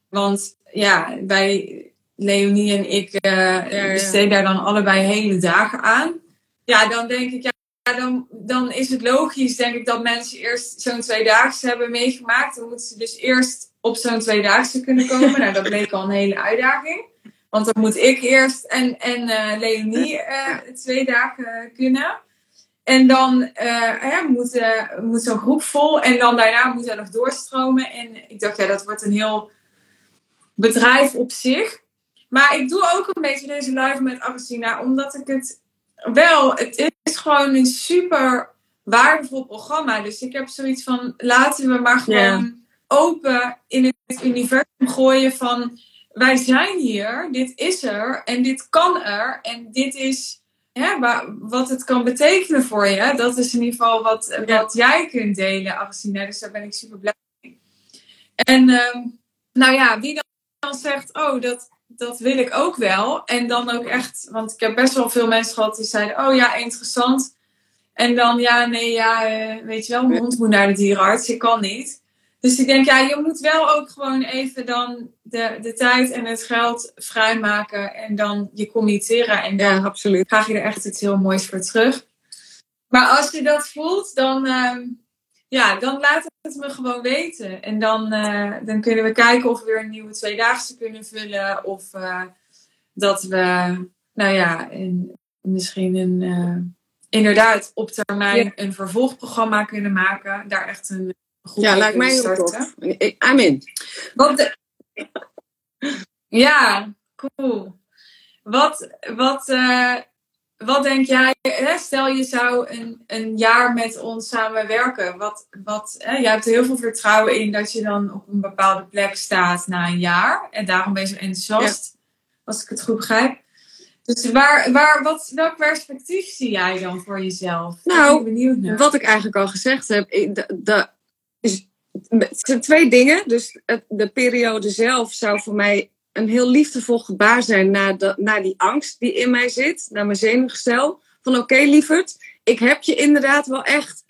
Want ja, bij Leonie en ik uh, besteden daar dan allebei hele dagen aan. Ja, dan denk ik, ja, dan, dan is het logisch, denk ik, dat mensen eerst zo'n tweedaagse hebben meegemaakt. Dan moeten ze dus eerst op zo'n tweedaagse kunnen komen. nou, dat bleek al een hele uitdaging. Want dan moet ik eerst en, en uh, Leonie uh, twee dagen kunnen. En dan uh, moet, moet zo'n groep vol. En dan daarna moet er nog doorstromen. En ik dacht, ja, dat wordt een heel bedrijf op zich. Maar ik doe ook een beetje deze live met Agustina. Omdat ik het wel... Het is gewoon een super waardevol programma. Dus ik heb zoiets van... Laten we maar gewoon open in het universum gooien van... Wij zijn hier. Dit is er. En dit kan er. En dit is ja, wat het kan betekenen voor je. Dat is in ieder geval wat, wat jij kunt delen, Agustina. Dus daar ben ik super blij mee. En ehm, nou ja, wie dan zegt, oh, dat, dat wil ik ook wel. En dan ook echt, want ik heb best wel veel mensen gehad die zeiden, oh ja, interessant. En dan, ja, nee, ja, eh, weet je wel, mijn hond moet naar de dierenarts, ik kan niet. Dus ik denk, ja, je moet wel ook gewoon even dan de, de tijd en het geld vrijmaken en dan je committeren. En dan ja, absoluut. krijg je er echt iets heel moois voor terug. Maar als je dat voelt, dan, uh, ja, dan laat het me gewoon weten. En dan, uh, dan kunnen we kijken of we weer een nieuwe tweedaagse kunnen vullen. Of uh, dat we, nou ja, misschien een, uh, inderdaad op termijn ja. een vervolgprogramma kunnen maken. Daar echt een goed ja, lijkt mij heel tof. I'm in. Wat de... Ja, cool. Wat, wat, uh, wat denk jij, hè? stel je zou een, een jaar met ons samenwerken. Wat, wat, hè? Jij hebt er heel veel vertrouwen in dat je dan op een bepaalde plek staat na een jaar. En daarom ben je zo enthousiast, ja. als ik het goed begrijp. Dus waar, waar, wat, welk perspectief zie jij dan voor jezelf? Nou, benieuwd naar. wat ik eigenlijk al gezegd heb, de, is, het zijn twee dingen. Dus de periode zelf zou voor mij een heel liefdevol gebaar zijn naar, de, naar die angst die in mij zit, naar mijn zenuwgestel. Van oké, okay, lieverd, ik heb je inderdaad wel echt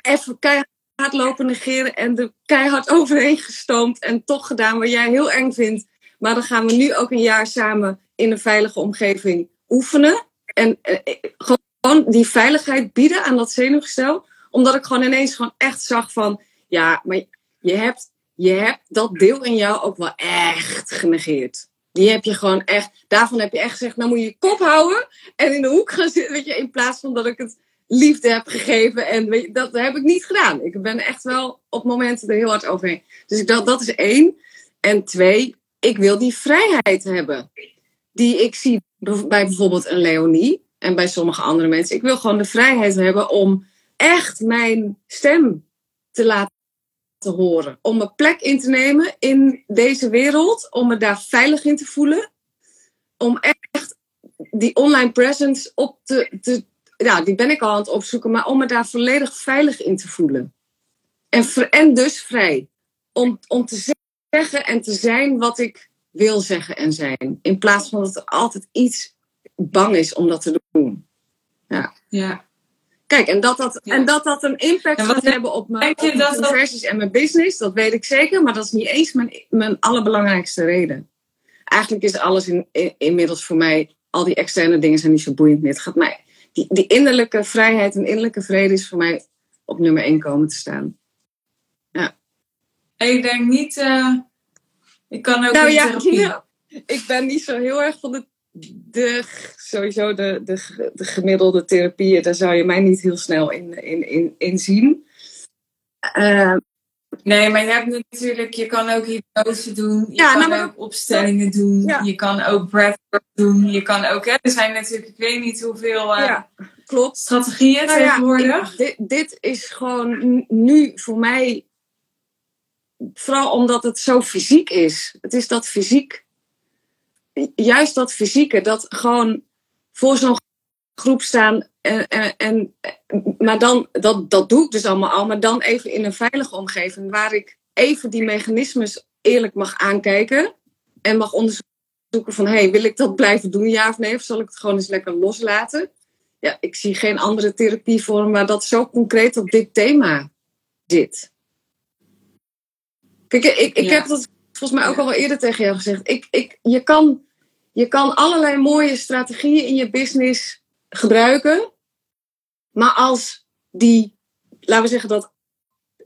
even keihard lopen negeren en er keihard overheen gestoomd en toch gedaan wat jij heel eng vindt. Maar dan gaan we nu ook een jaar samen in een veilige omgeving oefenen. En eh, gewoon die veiligheid bieden aan dat zenuwgestel. Omdat ik gewoon ineens gewoon echt zag van, ja, maar je hebt je hebt dat deel in jou ook wel echt genegeerd. Die heb je gewoon echt, daarvan heb je echt gezegd, nou moet je je kop houden en in de hoek gaan zitten, weet je, in plaats van dat ik het liefde heb gegeven. En weet dat heb ik niet gedaan. Ik ben echt wel op momenten er heel hard overheen. Dus ik dacht, dat is één. En twee, ik wil die vrijheid hebben. Die ik zie bij bijvoorbeeld een Leonie en bij sommige andere mensen. Ik wil gewoon de vrijheid hebben om echt mijn stem te laten te horen. Om een plek in te nemen in deze wereld. Om me daar veilig in te voelen. Om echt die online presence op te, te ja, die ben ik al aan het opzoeken. Maar om me daar volledig veilig in te voelen. En, en dus vrij. Om, om te zeggen en te zijn wat ik wil zeggen en zijn. In plaats van dat er altijd iets bang is om dat te doen. Ja. ja. Kijk, en dat dat, ja. en dat, dat een impact gaat hebben op mijn, op mijn conversies dat... en mijn business, dat weet ik zeker. Maar dat is niet eens mijn, mijn allerbelangrijkste reden. Eigenlijk is alles in, in, inmiddels voor mij, al die externe dingen zijn niet zo boeiend meer. Het gaat mij, die, die innerlijke vrijheid en innerlijke vrede is voor mij op nummer één komen te staan. Ja. Ik denk niet, uh, ik kan ook nou, ja, ja, ik ben niet zo heel erg van de de, sowieso de, de, de gemiddelde therapieën, daar zou je mij niet heel snel in, in, in, in zien. Uh, nee, maar je hebt natuurlijk, je kan ook hypnose doen, je ja, kan nou, ook opstellingen doen, ja. je kan ook breathwork doen, je kan ook, hè, er zijn natuurlijk, ik weet niet hoeveel uh, ja, klopt. strategieën nou, tegenwoordig. Dit, dit is gewoon nu voor mij, vooral omdat het zo fysiek is. Het is dat fysiek juist dat fysieke, dat gewoon voor zo'n groep staan. En, en, en, maar dan, dat, dat doe ik dus allemaal al, maar dan even in een veilige omgeving waar ik even die mechanismes eerlijk mag aankijken en mag onderzoeken van, hey, wil ik dat blijven doen, ja of nee, of zal ik het gewoon eens lekker loslaten? ja, ik zie geen andere therapievorm waar dat zo concreet op dit thema zit. Kijk, ik, ik heb dat volgens mij ook al wel eerder tegen jou gezegd. Ik, ik, je, kan, je kan allerlei mooie strategieën in je business gebruiken. Maar als die, laten we zeggen dat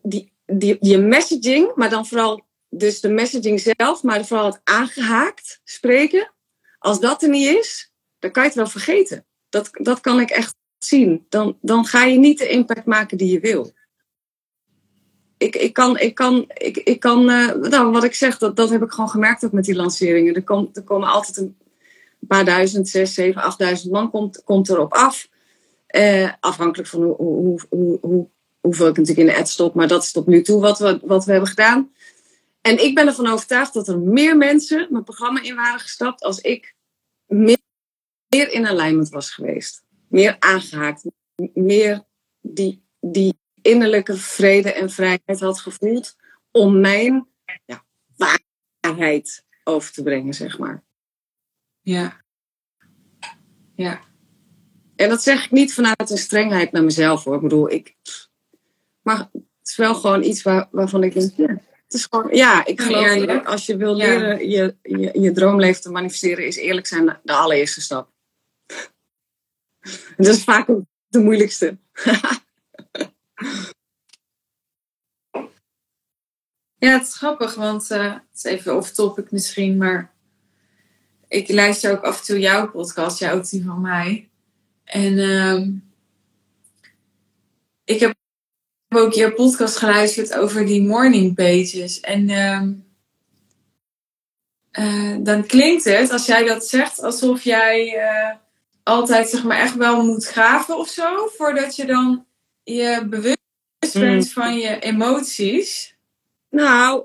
die, die, die messaging, maar dan vooral dus de messaging zelf, maar vooral het aangehaakt spreken. Als dat er niet is, dan kan je het wel vergeten. Dat, dat kan ik echt zien. Dan, dan ga je niet de impact maken die je wil. Ik, ik kan, ik kan, ik, ik kan uh, nou, wat ik zeg, dat, dat heb ik gewoon gemerkt ook met die lanceringen. Er, komt, er komen altijd een paar duizend, zes, zeven, achtduizend man komt, komt erop af. Uh, afhankelijk van hoe, hoe, hoe, hoe, hoeveel ik natuurlijk in de ad stop, maar dat is tot nu toe wat we, wat we hebben gedaan. En ik ben ervan overtuigd dat er meer mensen mijn programma in waren gestapt als ik meer, meer in alignment was geweest. Meer aangehaakt. Meer die, die innerlijke vrede en vrijheid had gevoeld om mijn ja, waarheid over te brengen, zeg maar. Ja. Ja. En dat zeg ik niet vanuit een strengheid naar mezelf hoor. Ik bedoel, ik. Maar het is wel gewoon iets waar, waarvan ik denk. Ja, het is gewoon, ja, ik geloof dat als je wil leren je, je, je droomleven te manifesteren, is eerlijk zijn de allereerste stap. dat is vaak ook de moeilijkste. ja, het is grappig, want uh, het is even off topic misschien, maar ik luister ook af en toe jouw podcast, jouw team van mij. En uh, ik heb ook je podcast geluisterd over die morning pages. En uh, uh, dan klinkt het, als jij dat zegt, alsof jij uh, altijd zeg maar echt wel moet graven of zo. Voordat je dan je bewust bent mm. van je emoties. Nou,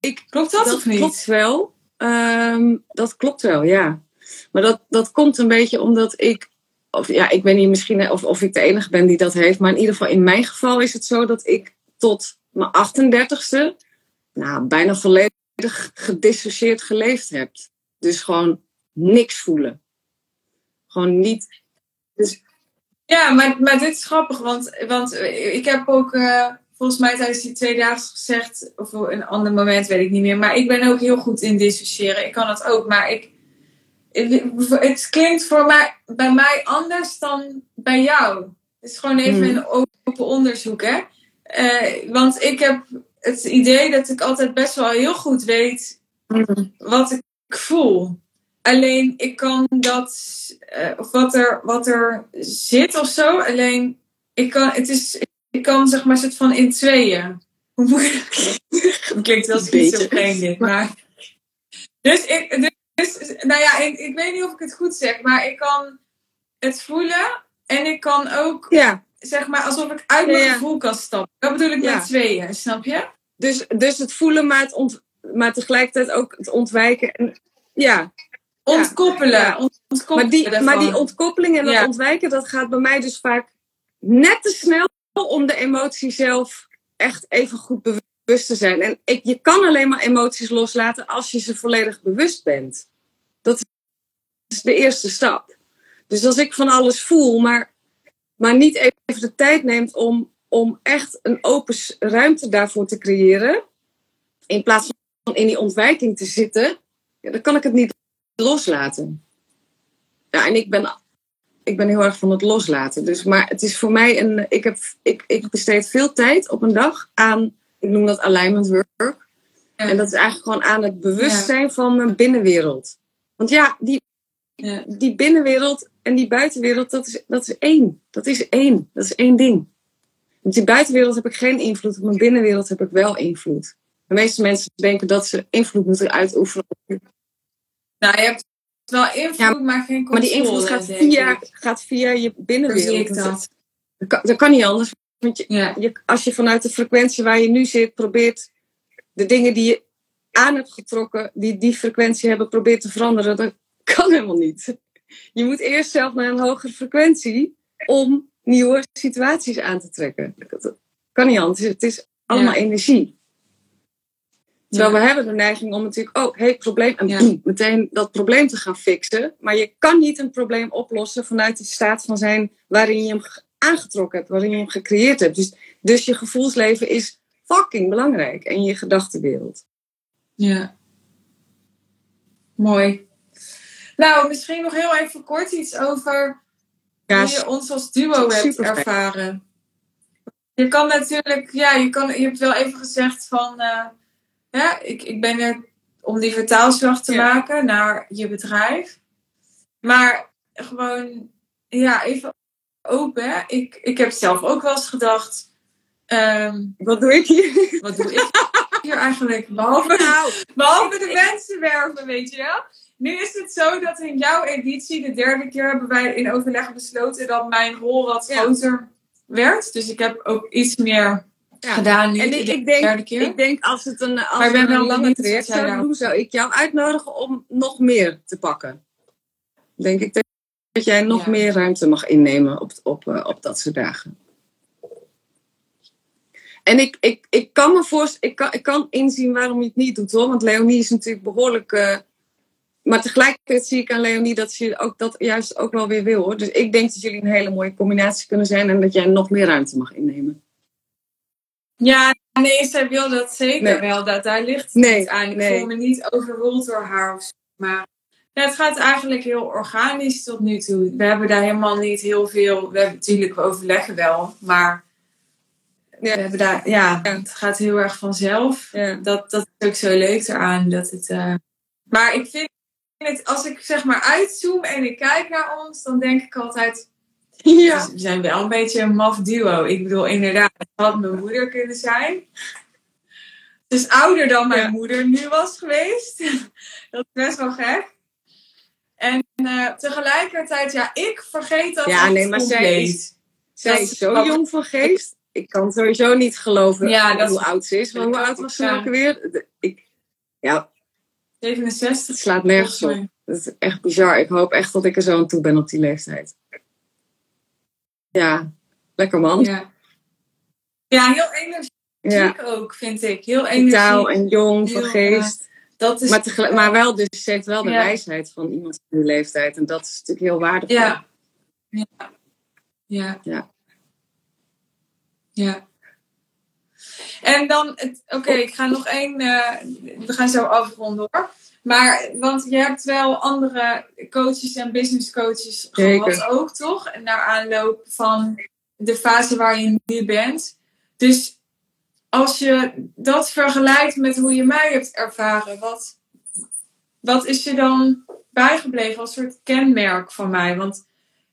ik, klopt dat, dat of niet? klopt wel. Um, dat klopt wel, ja. Maar dat, dat komt een beetje omdat ik of ja, ik weet niet misschien of, of ik de enige ben die dat heeft. Maar in ieder geval in mijn geval is het zo dat ik tot mijn 38ste nou, bijna volledig gedissocieerd geleefd heb. Dus gewoon niks voelen. Gewoon niet. Dus... Ja, maar, maar dit is grappig, want, want ik heb ook uh, volgens mij tijdens die twee dagen gezegd, of een ander moment weet ik niet meer. Maar ik ben ook heel goed in dissociëren. Ik kan dat ook, maar ik het klinkt voor mij, bij mij anders dan bij jou. Het is gewoon even hmm. een open onderzoek, hè? Uh, want ik heb het idee dat ik altijd best wel heel goed weet hmm. wat ik voel. Alleen ik kan dat, uh, of wat er, wat er zit of zo. Alleen ik kan, het is, ik kan zeg maar soort van in tweeën. Hoe moeilijk. klinkt wel schizofreen dit, maar. Dus ik, dus nou ja, ik, ik weet niet of ik het goed zeg, maar ik kan het voelen en ik kan ook, ja. zeg maar, alsof ik uit mijn gevoel kan stappen. Dat bedoel ik met tweeën, snap je? Dus, dus het voelen, maar, het ont, maar tegelijkertijd ook het ontwijken. En, ja. Ontkoppelen. ontkoppelen maar, die, maar die ontkoppeling en dat ontwijken, dat gaat bij mij dus vaak net te snel om de emotie zelf echt even goed bewust te zijn. En ik, je kan alleen maar emoties loslaten als je ze volledig bewust bent. Dat is de eerste stap. Dus als ik van alles voel, maar, maar niet even de tijd neemt om, om echt een open ruimte daarvoor te creëren, in plaats van in die ontwijking te zitten, ja, dan kan ik het niet loslaten. Ja, en ik ben, ik ben heel erg van het loslaten. Dus, maar het is voor mij een. Ik, heb, ik, ik besteed veel tijd op een dag aan, ik noem dat alignment work. En dat is eigenlijk gewoon aan het bewustzijn van mijn binnenwereld. Want ja, die, ja. die binnenwereld en die buitenwereld, dat is, dat is één. Dat is één. Dat is één ding. Op die buitenwereld heb ik geen invloed. Op mijn binnenwereld heb ik wel invloed. De meeste mensen denken dat ze invloed moeten uitoefenen. Nou, je hebt wel invloed, maar geen controle. Maar die invloed gaat via, gaat via je binnenwereld. Dat. Dat, kan, dat kan niet anders. Want je, ja. je, als je vanuit de frequentie waar je nu zit probeert de dingen die je aan hebt getrokken, die die frequentie hebben, probeert te veranderen, dat kan helemaal niet. Je moet eerst zelf naar een hogere frequentie om nieuwe situaties aan te trekken. Dat kan niet anders. Het is allemaal energie. Terwijl we hebben de neiging om natuurlijk, oh, hey, probleem, en boem, meteen dat probleem te gaan fixen. Maar je kan niet een probleem oplossen vanuit de staat van zijn waarin je hem aangetrokken hebt, waarin je hem gecreëerd hebt. Dus, dus je gevoelsleven is fucking belangrijk en je gedachtenwereld. Ja. Mooi. Nou, misschien nog heel even kort iets over hoe je ons als duo hebt ervaren. Je kan natuurlijk, ja, je, kan, je hebt wel even gezegd van, uh, ja, ik, ik ben er om die vertaalslag te maken naar je bedrijf. Maar gewoon, ja, even open. Ik, ik heb zelf ook wel eens gedacht, ehm, wat doe ik hier? Wat doe ik hier eigenlijk? Behalve, nou, behalve de mensen werven, weet je wel. Nu is het zo dat in jouw editie, de derde keer, hebben wij in overleg besloten dat mijn rol wat groter werd. Dus ik heb ook iets meer gedaan nu en ik, de denk, derde keer. Ik denk als het een, als maar een lange traject zou doen, zou ik jou uitnodigen om nog meer te pakken. Denk ik dat jij nog meer ruimte mag innemen op, op, uh, op dat soort dagen. En ik, ik, ik kan me voorstellen, ik kan, ik kan inzien waarom je het niet doet hoor. Want Leonie is natuurlijk behoorlijk. Uh, maar tegelijkertijd zie ik aan Leonie dat ze ook dat juist ook wel weer wil hoor. Dus ik denk dat jullie een hele mooie combinatie kunnen zijn en dat jij nog meer ruimte mag innemen. Ja, nee, zij wil dat zeker wel. Dat, daar ligt het nee, niet aan. Ik nee. voel me niet overrold door haar of zo. Maar ja, het gaat eigenlijk heel organisch tot nu toe. We hebben daar helemaal niet heel veel. We hebben natuurlijk, we overleggen wel. Maar ja. we hebben daar, ja, het gaat heel erg vanzelf. Ja. Dat, dat is ook zo leuk eraan. Dat het, uh... Maar ik vind het, als ik zeg maar uitzoom en ik kijk naar ons, dan denk ik altijd. Ja. we zijn wel een beetje een maf duo. Ik bedoel, inderdaad, het had mijn moeder kunnen zijn. Dus ouder dan mijn moeder nu was geweest. dat is best wel gek. En uh, tegelijkertijd, ja, ik vergeet dat Ja, nee, maar zij is, zij is zo jong van geest. Ik kan sowieso niet geloven ja, hoe oud ze is. Maar hoe oud was ze ook weer? Ik, ja, 67. Het slaat nergens op. Dat is echt bizar. Ik hoop echt dat ik er zo aan toe ben op die leeftijd. Ja, lekker man. Ja, ja heel energiek ook, vind ik. Heel energiek. en jong, van geest. Dat is, maar, maar wel, dus ze heeft wel de wijsheid van iemand van die leeftijd. En dat is natuurlijk heel waardevol. Ja. Ja. Ja. ja. ja. En dan, oké, ik ga nog één, uh, we gaan zo afronden hoor. Maar, want je hebt wel andere coaches en business coaches gehad ook, toch? En naar aanloop van de fase waar je nu bent. Dus als je dat vergelijkt met hoe je mij hebt ervaren, wat, wat is je dan bijgebleven als soort kenmerk van mij? Want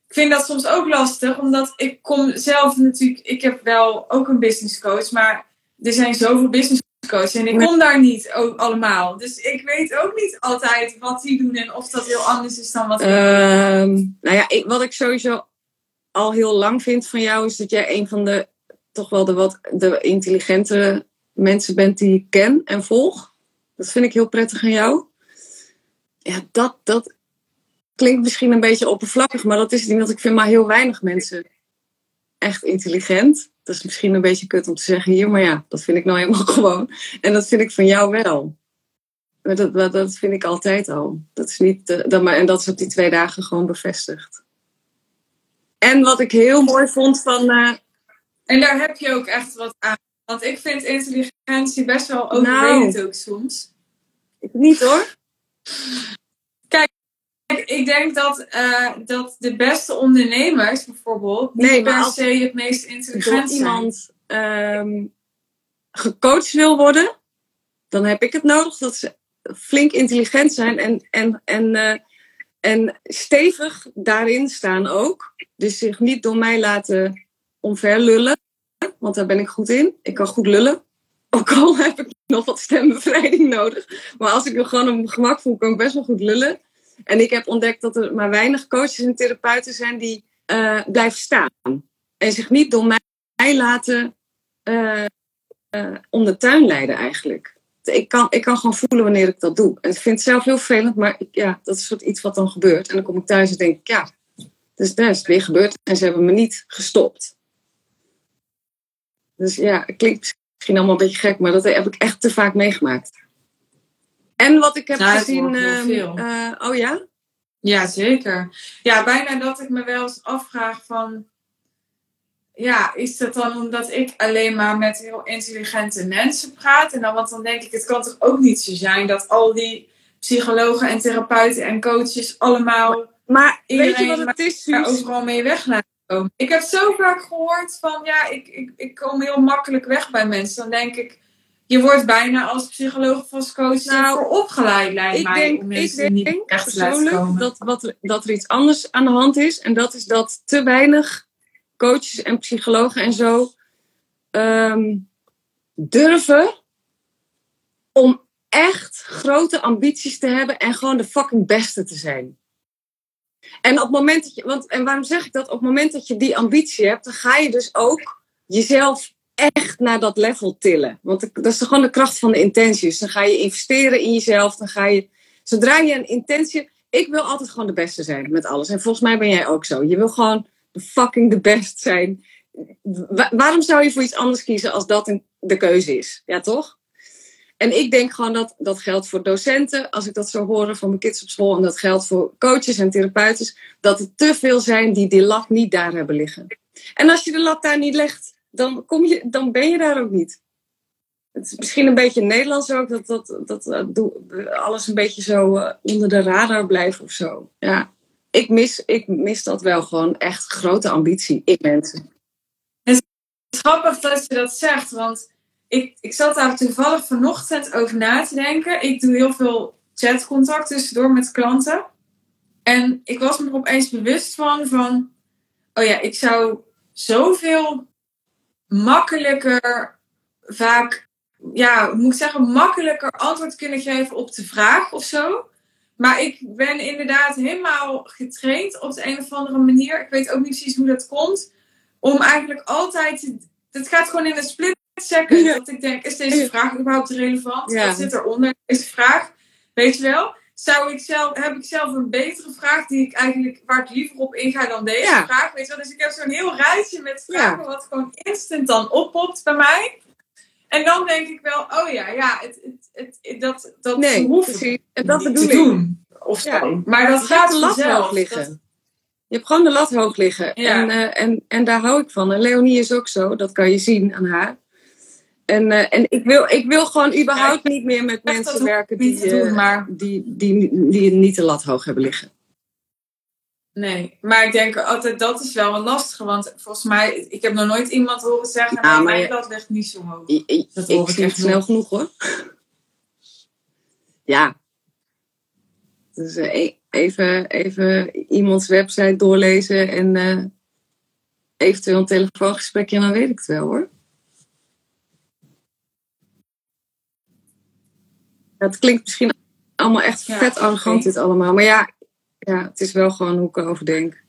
ik vind dat soms ook lastig, omdat ik kom zelf natuurlijk, ik heb wel ook een business coach, maar er zijn zoveel business coaches en ik kom daar niet ook allemaal. Dus ik weet ook niet altijd wat die doen en of dat heel anders is dan wat ik um, Nou ja, ik, wat ik sowieso al heel lang vind van jou is dat jij een van de toch wel de wat de intelligente mensen bent die ik ken en volg. Dat vind ik heel prettig aan jou. Ja, dat, dat klinkt misschien een beetje oppervlakkig, maar dat is het niet, want ik vind maar heel weinig mensen echt intelligent. Dat is misschien een beetje kut om te zeggen hier, maar ja, dat vind ik nou helemaal gewoon. En dat vind ik van jou wel. Dat, dat, dat vind ik altijd al. Dat is niet, dat, maar, en dat is op die twee dagen gewoon bevestigd. En wat ik heel mooi vond van. Uh, en daar heb je ook echt wat aan. Want ik vind intelligentie best wel overredend nou, ook soms. Ik niet hoor. Ik denk dat, uh, dat de beste ondernemers bijvoorbeeld niet nee, per se het meest intelligent zijn. iemand um, gecoacht wil worden, dan heb ik het nodig dat ze flink intelligent zijn en, en, en, uh, en stevig daarin staan ook. Dus zich niet door mij laten omverlullen, want daar ben ik goed in. Ik kan goed lullen. Ook al heb ik nog wat stembevrijding nodig. Maar als ik me gewoon op mijn gemak voel, kan ik best wel goed lullen. En ik heb ontdekt dat er maar weinig coaches en therapeuten zijn die uh, blijven staan. En zich niet door mij laten uh, uh, om de tuin leiden eigenlijk. Ik kan, ik kan gewoon voelen wanneer ik dat doe. En ik vind het zelf heel vervelend, maar ik, ja, dat is soort iets wat dan gebeurt. En dan kom ik thuis en denk ik, ja, dus daar is weer gebeurd. En ze hebben me niet gestopt. Dus ja, het klinkt misschien allemaal een beetje gek, maar dat heb ik echt te vaak meegemaakt. En wat ik heb Nou, gezien. eh, oh ja? Ja, zeker. Ja, bijna dat ik me wel eens afvraag van... Ja, is dat dan omdat ik alleen maar met heel intelligente mensen praat? En dan, want dan denk ik, het kan toch ook niet zo zijn dat al die psychologen en therapeuten en coaches allemaal Maar weet je wat het is, overal mee weg laten komen. Ik heb zo vaak gehoord van, ja, ik, ik, ik kom heel makkelijk weg bij mensen. Dan denk ik, je wordt bijna als psycholoog of als coach Nou, voor opgeleid, lijkt Ik mij, denk, om ik niet echt persoonlijk dat, wat, er- dat er iets anders aan de hand is. En dat is dat te weinig coaches en psychologen en zo ehm, durven om echt grote ambities te hebben en gewoon de fucking beste te zijn. En op het moment dat je, want, en waarom zeg ik dat? Op het moment dat je die ambitie hebt, dan ga je dus ook jezelf echt naar dat level tillen. Want dat is gewoon de kracht van de intenties. Dan ga je investeren in jezelf. Dan ga je, zodra je een intentie. Ik wil altijd gewoon de beste zijn met alles. En volgens mij ben jij ook zo. Je wil gewoon fucking de best zijn. Wa- waarom zou je voor iets anders kiezen als dat een, de keuze is? Ja, toch? En ik denk gewoon dat dat geldt voor docenten, als ik dat zo horen van mijn kids op school, en dat geldt voor coaches en therapeuten, dat er te veel zijn die die lat niet daar hebben liggen. En als je de lat daar niet legt, dan, kom je, dan ben je daar ook niet. Het is misschien een beetje Nederlands ook, dat, dat, dat eh, alles een beetje zo eh, onder de radar blijft of zo. Ja, ik mis, ik mis dat wel gewoon echt grote ambitie in mensen. Het is grappig dat je dat zegt, want ik, ik zat daar toevallig vanochtend over na te denken. Ik doe heel veel chatcontact tussendoor met klanten. En ik was me er opeens bewust van, van, oh ja, ik zou zoveel makkelijker vaak, ja, moet ik zeggen, makkelijker antwoord kunnen geven op de vraag of zo. Maar ik ben inderdaad helemaal getraind op de een of andere manier. Ik weet ook niet precies hoe dat komt. Om eigenlijk altijd, het gaat gewoon in een split second. Ja. Dat ik denk, is deze vraag überhaupt relevant? Ja. Wat zit eronder? Deze vraag, weet je wel? Zou ik zelf, heb ik zelf een betere vraag die ik eigenlijk, waar ik liever op inga dan deze Ja. vraag? Weet je wel? Dus ik heb zo'n heel rijtje met vragen wat gewoon instant dan oppopt bij mij. En dan denk ik wel, oh ja, ja, het, het, het, dat, dat Nee, hoeft precies. En dat niet te doen. Of zo. Ja. Maar dat Je gaat de lat vanzelf. hoog liggen. Dat- Je hebt gewoon de lat hoog liggen. Ja. En, eh, en, en daar hou ik van. En Leonie is ook zo. Dat kan je zien aan haar. En, eh, en ik, wil, ik wil gewoon überhaupt niet meer met mensen werken die, doen, eh, maar- die, die, die niet de lat hoog hebben liggen. Nee, maar ik denk altijd dat is wel een lastige. Want volgens mij, ik heb nog nooit iemand horen zeggen, Ja, nee, maar mijn lat ligt niet zo hoog. Dat hoor ik het echt snel genoeg hoor. ja. Dus eh, e- even, even iemands website doorlezen en eventueel een telefoongesprekje en dan weet ik het wel hoor. Het klinkt misschien allemaal echt Ja, vet arrogant dit allemaal. Maar ja, ja, het is wel gewoon hoe ik erover denk.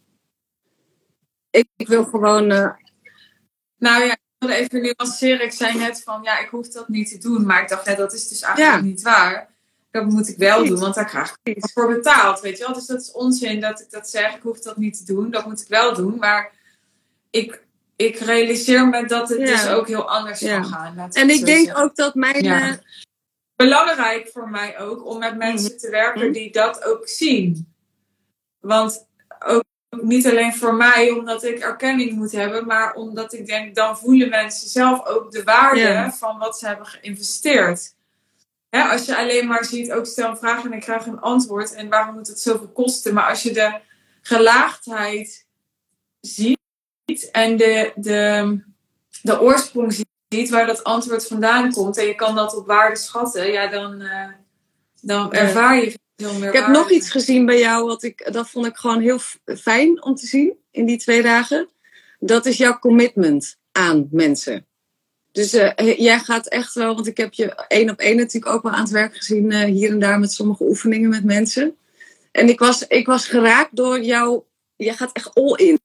Ik, ik wil gewoon... eh, Nou ja, ik wilde even nuanceren. Ik zei net van, ja, ik hoef dat niet te doen. Maar ik dacht net, dat is dus eigenlijk Ja. niet waar. Dat moet ik wel doen, want daar krijg ik iets voor betaald, weet je wel. Dus dat is onzin dat ik dat zeg. Ik hoef dat niet te doen. Dat moet ik wel doen. Maar ik, ik realiseer me dat het Ja. dus ook heel anders kan gaan. en ik denk ook dat mijn... Ja. Belangrijk voor mij ook om met mensen te werken die dat ook zien. Want ook niet alleen voor mij, omdat ik erkenning moet hebben, maar omdat ik denk, dan voelen mensen zelf ook de waarde van wat ze hebben geïnvesteerd. Hè, als je alleen maar ziet, ook stel een vraag en ik krijg een antwoord en waarom moet het zoveel kosten? Maar als je de gelaagdheid ziet en de, de, de oorsprong ziet waar dat antwoord vandaan komt en je kan dat op waarde schatten, ja, dan, eh, dan ervaar je veel meer Ik heb waarde. nog iets gezien bij jou, wat ik, dat vond ik gewoon heel fijn om te zien in die twee dagen. Dat is jouw commitment aan mensen. Dus eh, jij gaat echt wel, want ik heb je één op één natuurlijk ook wel aan het werk gezien, eh, hier en daar met sommige oefeningen met mensen. En ik was, ik was geraakt door jou, jij gaat echt all in.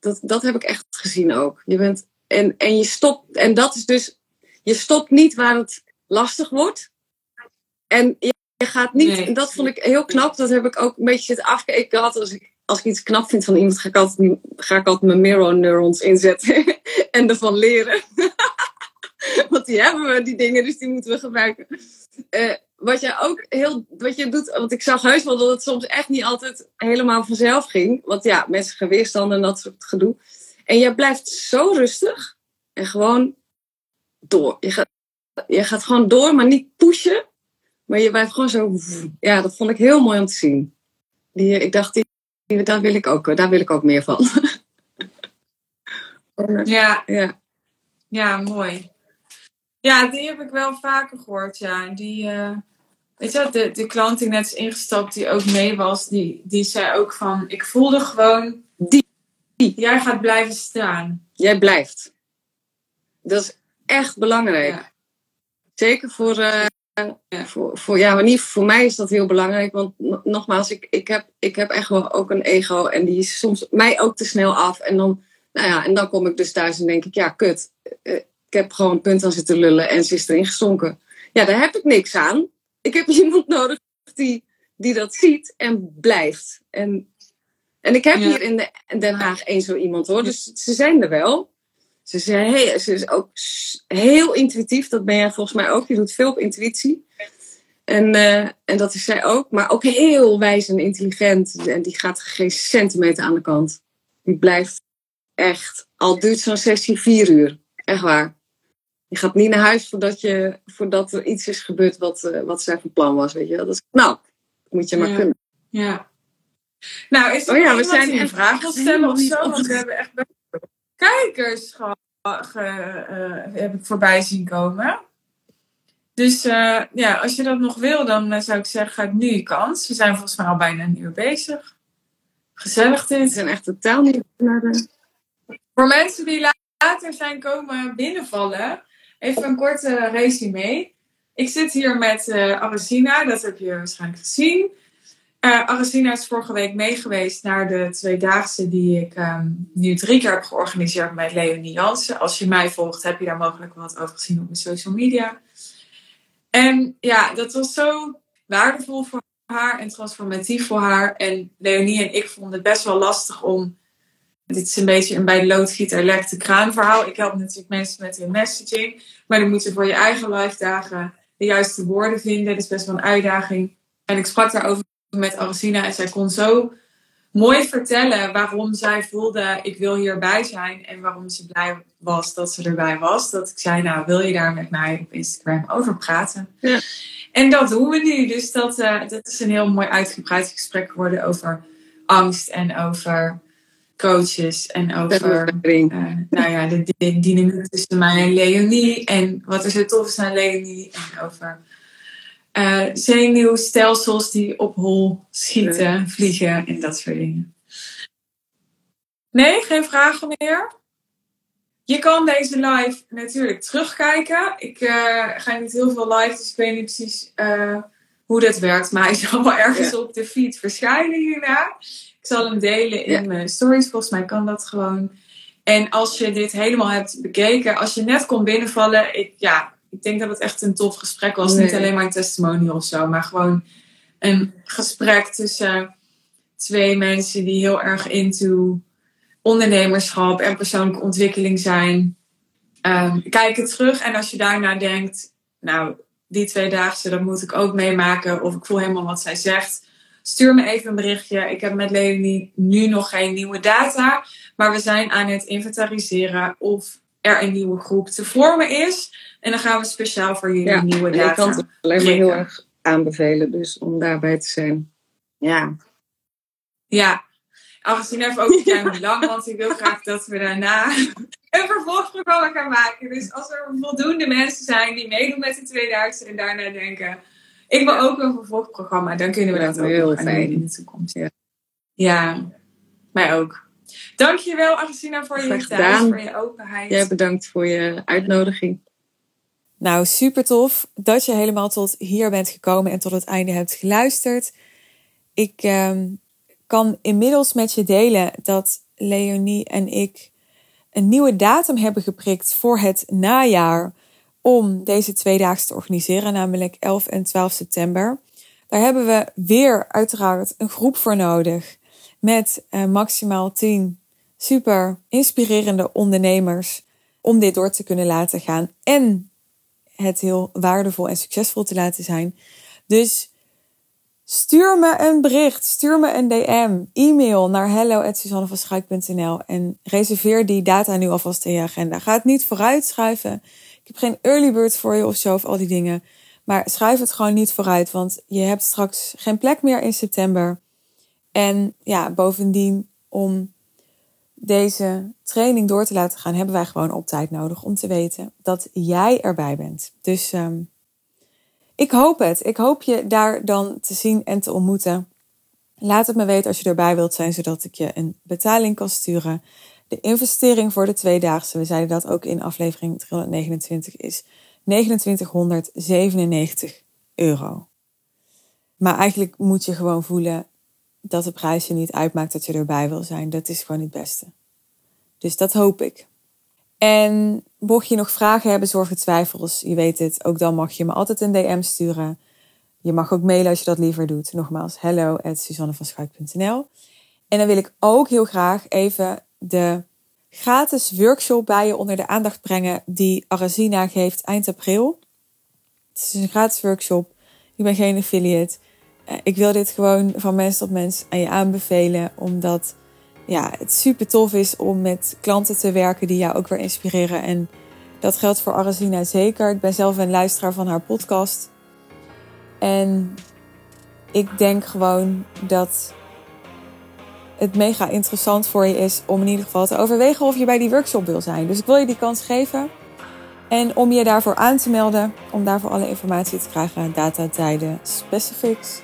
Dat, dat heb ik echt gezien ook. Je bent, en, en je stopt, en dat is dus, je stopt niet waar het lastig wordt. En je, je gaat niet, Nee. en dat vond ik heel knap, dat heb ik ook een beetje zitten had, als, ik, als ik iets knap vind van iemand, ga ik altijd, ga ik altijd mijn mirror neurons inzetten en ervan leren. Want die hebben we, die dingen, dus die moeten we gebruiken. Eh, wat jij ook heel, wat je doet, want ik zag heus wel dat het soms echt niet altijd helemaal vanzelf ging. Want ja, mensen gaan weerstand en dat soort gedoe. En jij blijft zo rustig en gewoon door. Je gaat, je gaat gewoon door, maar niet pushen. Maar je blijft gewoon zo. Ja, dat vond ik heel mooi om te zien. Die, ik dacht, die, daar, wil ik ook, daar wil ik ook meer van. ja. ja. Ja, mooi. Ja, die heb ik wel vaker gehoord, ja. Die, uh, weet je de, de klant die net is ingestapt, die ook mee was, die, die zei ook van, ik voelde gewoon, die, jij gaat blijven staan. Jij blijft. Dat is echt belangrijk. Zeker voor, uh, voor, voor, ja, maar niet voor mij is dat heel belangrijk. Want nogmaals, ik, ik, heb, ik heb echt wel ook een ego. En die is soms mij ook te snel af. En dan, nou ja, en dan kom ik dus thuis en denk ik, ja, kut. Eh, ik heb gewoon een punt aan zitten lullen en ze is erin gezonken. Ja, daar heb ik niks aan. Ik heb iemand nodig die, die dat ziet en blijft. En, en ik heb hier in de, Den Haag één zo iemand hoor. Dus ze zijn er wel. Ze, zei, hey, ze is ook heel intuïtief. Dat ben jij volgens mij ook. Je doet veel op intuïtie. En, uh, en dat is zij ook. Maar ook heel wijs en intelligent. En die gaat geen centimeter aan de kant. Die blijft echt. Al duurt zo'n sessie vier uur. Echt waar. Je gaat niet naar huis voordat, je, voordat er iets is gebeurd wat, uh, wat zij van plan was. Weet je? Dat is knap. moet je maar ja. kunnen. Ja. Nou, is er oh ja, we zijn in vragen stellen of zo? Want we hebben echt kijkers ge, uh, heb ik voorbij zien komen. Dus uh, ja, als je dat nog wil, dan uh, zou ik zeggen, ga nu je kans. We zijn volgens mij al bijna een uur bezig. Gezellig dit. We zijn echt totaal niet de... Voor mensen die later zijn komen binnenvallen, even een korte resume. Ik zit hier met uh, dat heb je waarschijnlijk gezien. Uh, is vorige week meegeweest naar de tweedaagse die ik um, nu drie keer heb georganiseerd met Leonie Jansen. Als je mij volgt, heb je daar mogelijk wat over gezien op mijn social media. En ja, dat was zo waardevol voor haar en transformatief voor haar. En Leonie en ik vonden het best wel lastig om. Dit is een beetje een bij loodgieter verhaal. Ik help natuurlijk mensen met hun messaging. Maar dan moet je voor je eigen live dagen de juiste woorden vinden. Dat is best wel een uitdaging. En ik sprak daarover met Arsina en zij kon zo mooi vertellen waarom zij voelde ik wil hierbij zijn en waarom ze blij was dat ze erbij was. Dat ik zei, nou wil je daar met mij op Instagram over praten? Ja. En dat doen we nu. Dus dat, uh, dat is een heel mooi uitgebreid gesprek geworden over angst en over coaches en over uh, nou ja, de, de dynamiek tussen mij en Leonie en wat er zo tof is aan Leonie en over uh, zenuwstelsels die op hol schieten, vliegen en dat soort dingen. Nee, geen vragen meer? Je kan deze live natuurlijk terugkijken. Ik uh, ga niet heel veel live, dus ik weet niet precies uh, hoe dat werkt. Maar hij zal wel ergens ja. op de feed verschijnen hierna. Ik zal hem delen in ja. mijn stories. Volgens mij kan dat gewoon. En als je dit helemaal hebt bekeken, als je net kon binnenvallen, ik, ja, ik denk dat het echt een tof gesprek was. Nee. Niet alleen maar een testimonial of zo, maar gewoon een gesprek tussen twee mensen die heel erg into ondernemerschap en persoonlijke ontwikkeling zijn. Um, kijk het terug en als je daarna denkt, nou, die tweedaagse, dat moet ik ook meemaken. Of ik voel helemaal wat zij zegt. Stuur me even een berichtje. Ik heb met Leonie nu nog geen nieuwe data. Maar we zijn aan het inventariseren of er een nieuwe groep te vormen is. En dan gaan we speciaal voor jullie ja, nieuwe data. Ik kan het alleen maar heel erg aanbevelen, dus om daarbij te zijn. Ja. Ja. Aangezien even ook een klein lang, want ik wil graag dat we daarna een vervolgprogramma gaan maken. Dus als er voldoende mensen zijn die meedoen met de 2000 en daarna denken, ik wil ook een vervolgprogramma, dan kunnen we dat ook heel fijn in de toekomst. Ja. ja, mij ook. Dankjewel, Agustina, voor je tijd, voor je openheid. Jij bedankt voor je uitnodiging. Nou, super tof dat je helemaal tot hier bent gekomen en tot het einde hebt geluisterd. Ik um, kan inmiddels met je delen dat Leonie en ik een nieuwe datum hebben geprikt voor het najaar om deze tweedaagse te organiseren, namelijk 11 en 12 september. Daar hebben we weer uiteraard een groep voor nodig met uh, maximaal 10 super inspirerende ondernemers om dit door te kunnen laten gaan en het heel waardevol en succesvol te laten zijn. Dus stuur me een bericht, stuur me een DM, e-mail naar hello@suzannevanschuik.nl en reserveer die data nu alvast in je agenda. Ga het niet vooruit schuiven. Ik heb geen early bird voor je of zo of al die dingen. Maar schuif het gewoon niet vooruit, want je hebt straks geen plek meer in september. En ja, bovendien om deze training door te laten gaan, hebben wij gewoon op tijd nodig om te weten dat jij erbij bent. Dus um, ik hoop het. Ik hoop je daar dan te zien en te ontmoeten. Laat het me weten als je erbij wilt zijn, zodat ik je een betaling kan sturen. De investering voor de tweedaagse, we zeiden dat ook in aflevering 329, is 2997 euro. Maar eigenlijk moet je gewoon voelen dat de prijs je niet uitmaakt dat je erbij wil zijn. Dat is gewoon het beste. Dus dat hoop ik. En mocht je nog vragen hebben, zorgen, twijfels, je weet het, ook dan mag je me altijd een DM sturen. Je mag ook mailen als je dat liever doet. Nogmaals, hello at En dan wil ik ook heel graag even de gratis workshop bij je onder de aandacht brengen die Arazina geeft eind april. Het is een gratis workshop. Ik ben geen affiliate. Eh, ik wil dit gewoon van mens tot mens aan je aanbevelen, omdat ja, het super tof is om met klanten te werken die jou ook weer inspireren. En dat geldt voor Arazina zeker. Ik ben zelf een luisteraar van haar podcast. En ik denk gewoon dat het mega interessant voor je is om in ieder geval te overwegen of je bij die workshop wil zijn. Dus ik wil je die kans geven. En om je daarvoor aan te melden, om daarvoor alle informatie te krijgen, data, tijden, specifics,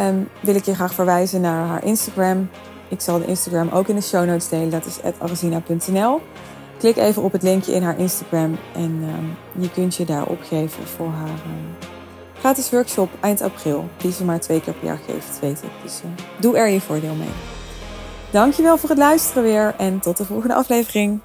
um, wil ik je graag verwijzen naar haar Instagram. Ik zal de Instagram ook in de show notes delen. Dat is arazina.nl. Klik even op het linkje in haar Instagram en um, je kunt je daar opgeven voor haar um, gratis workshop eind april. Die ze maar twee keer per jaar geeft, weet ik. Dus uh, doe er je voordeel mee. Dankjewel voor het luisteren weer en tot de volgende aflevering.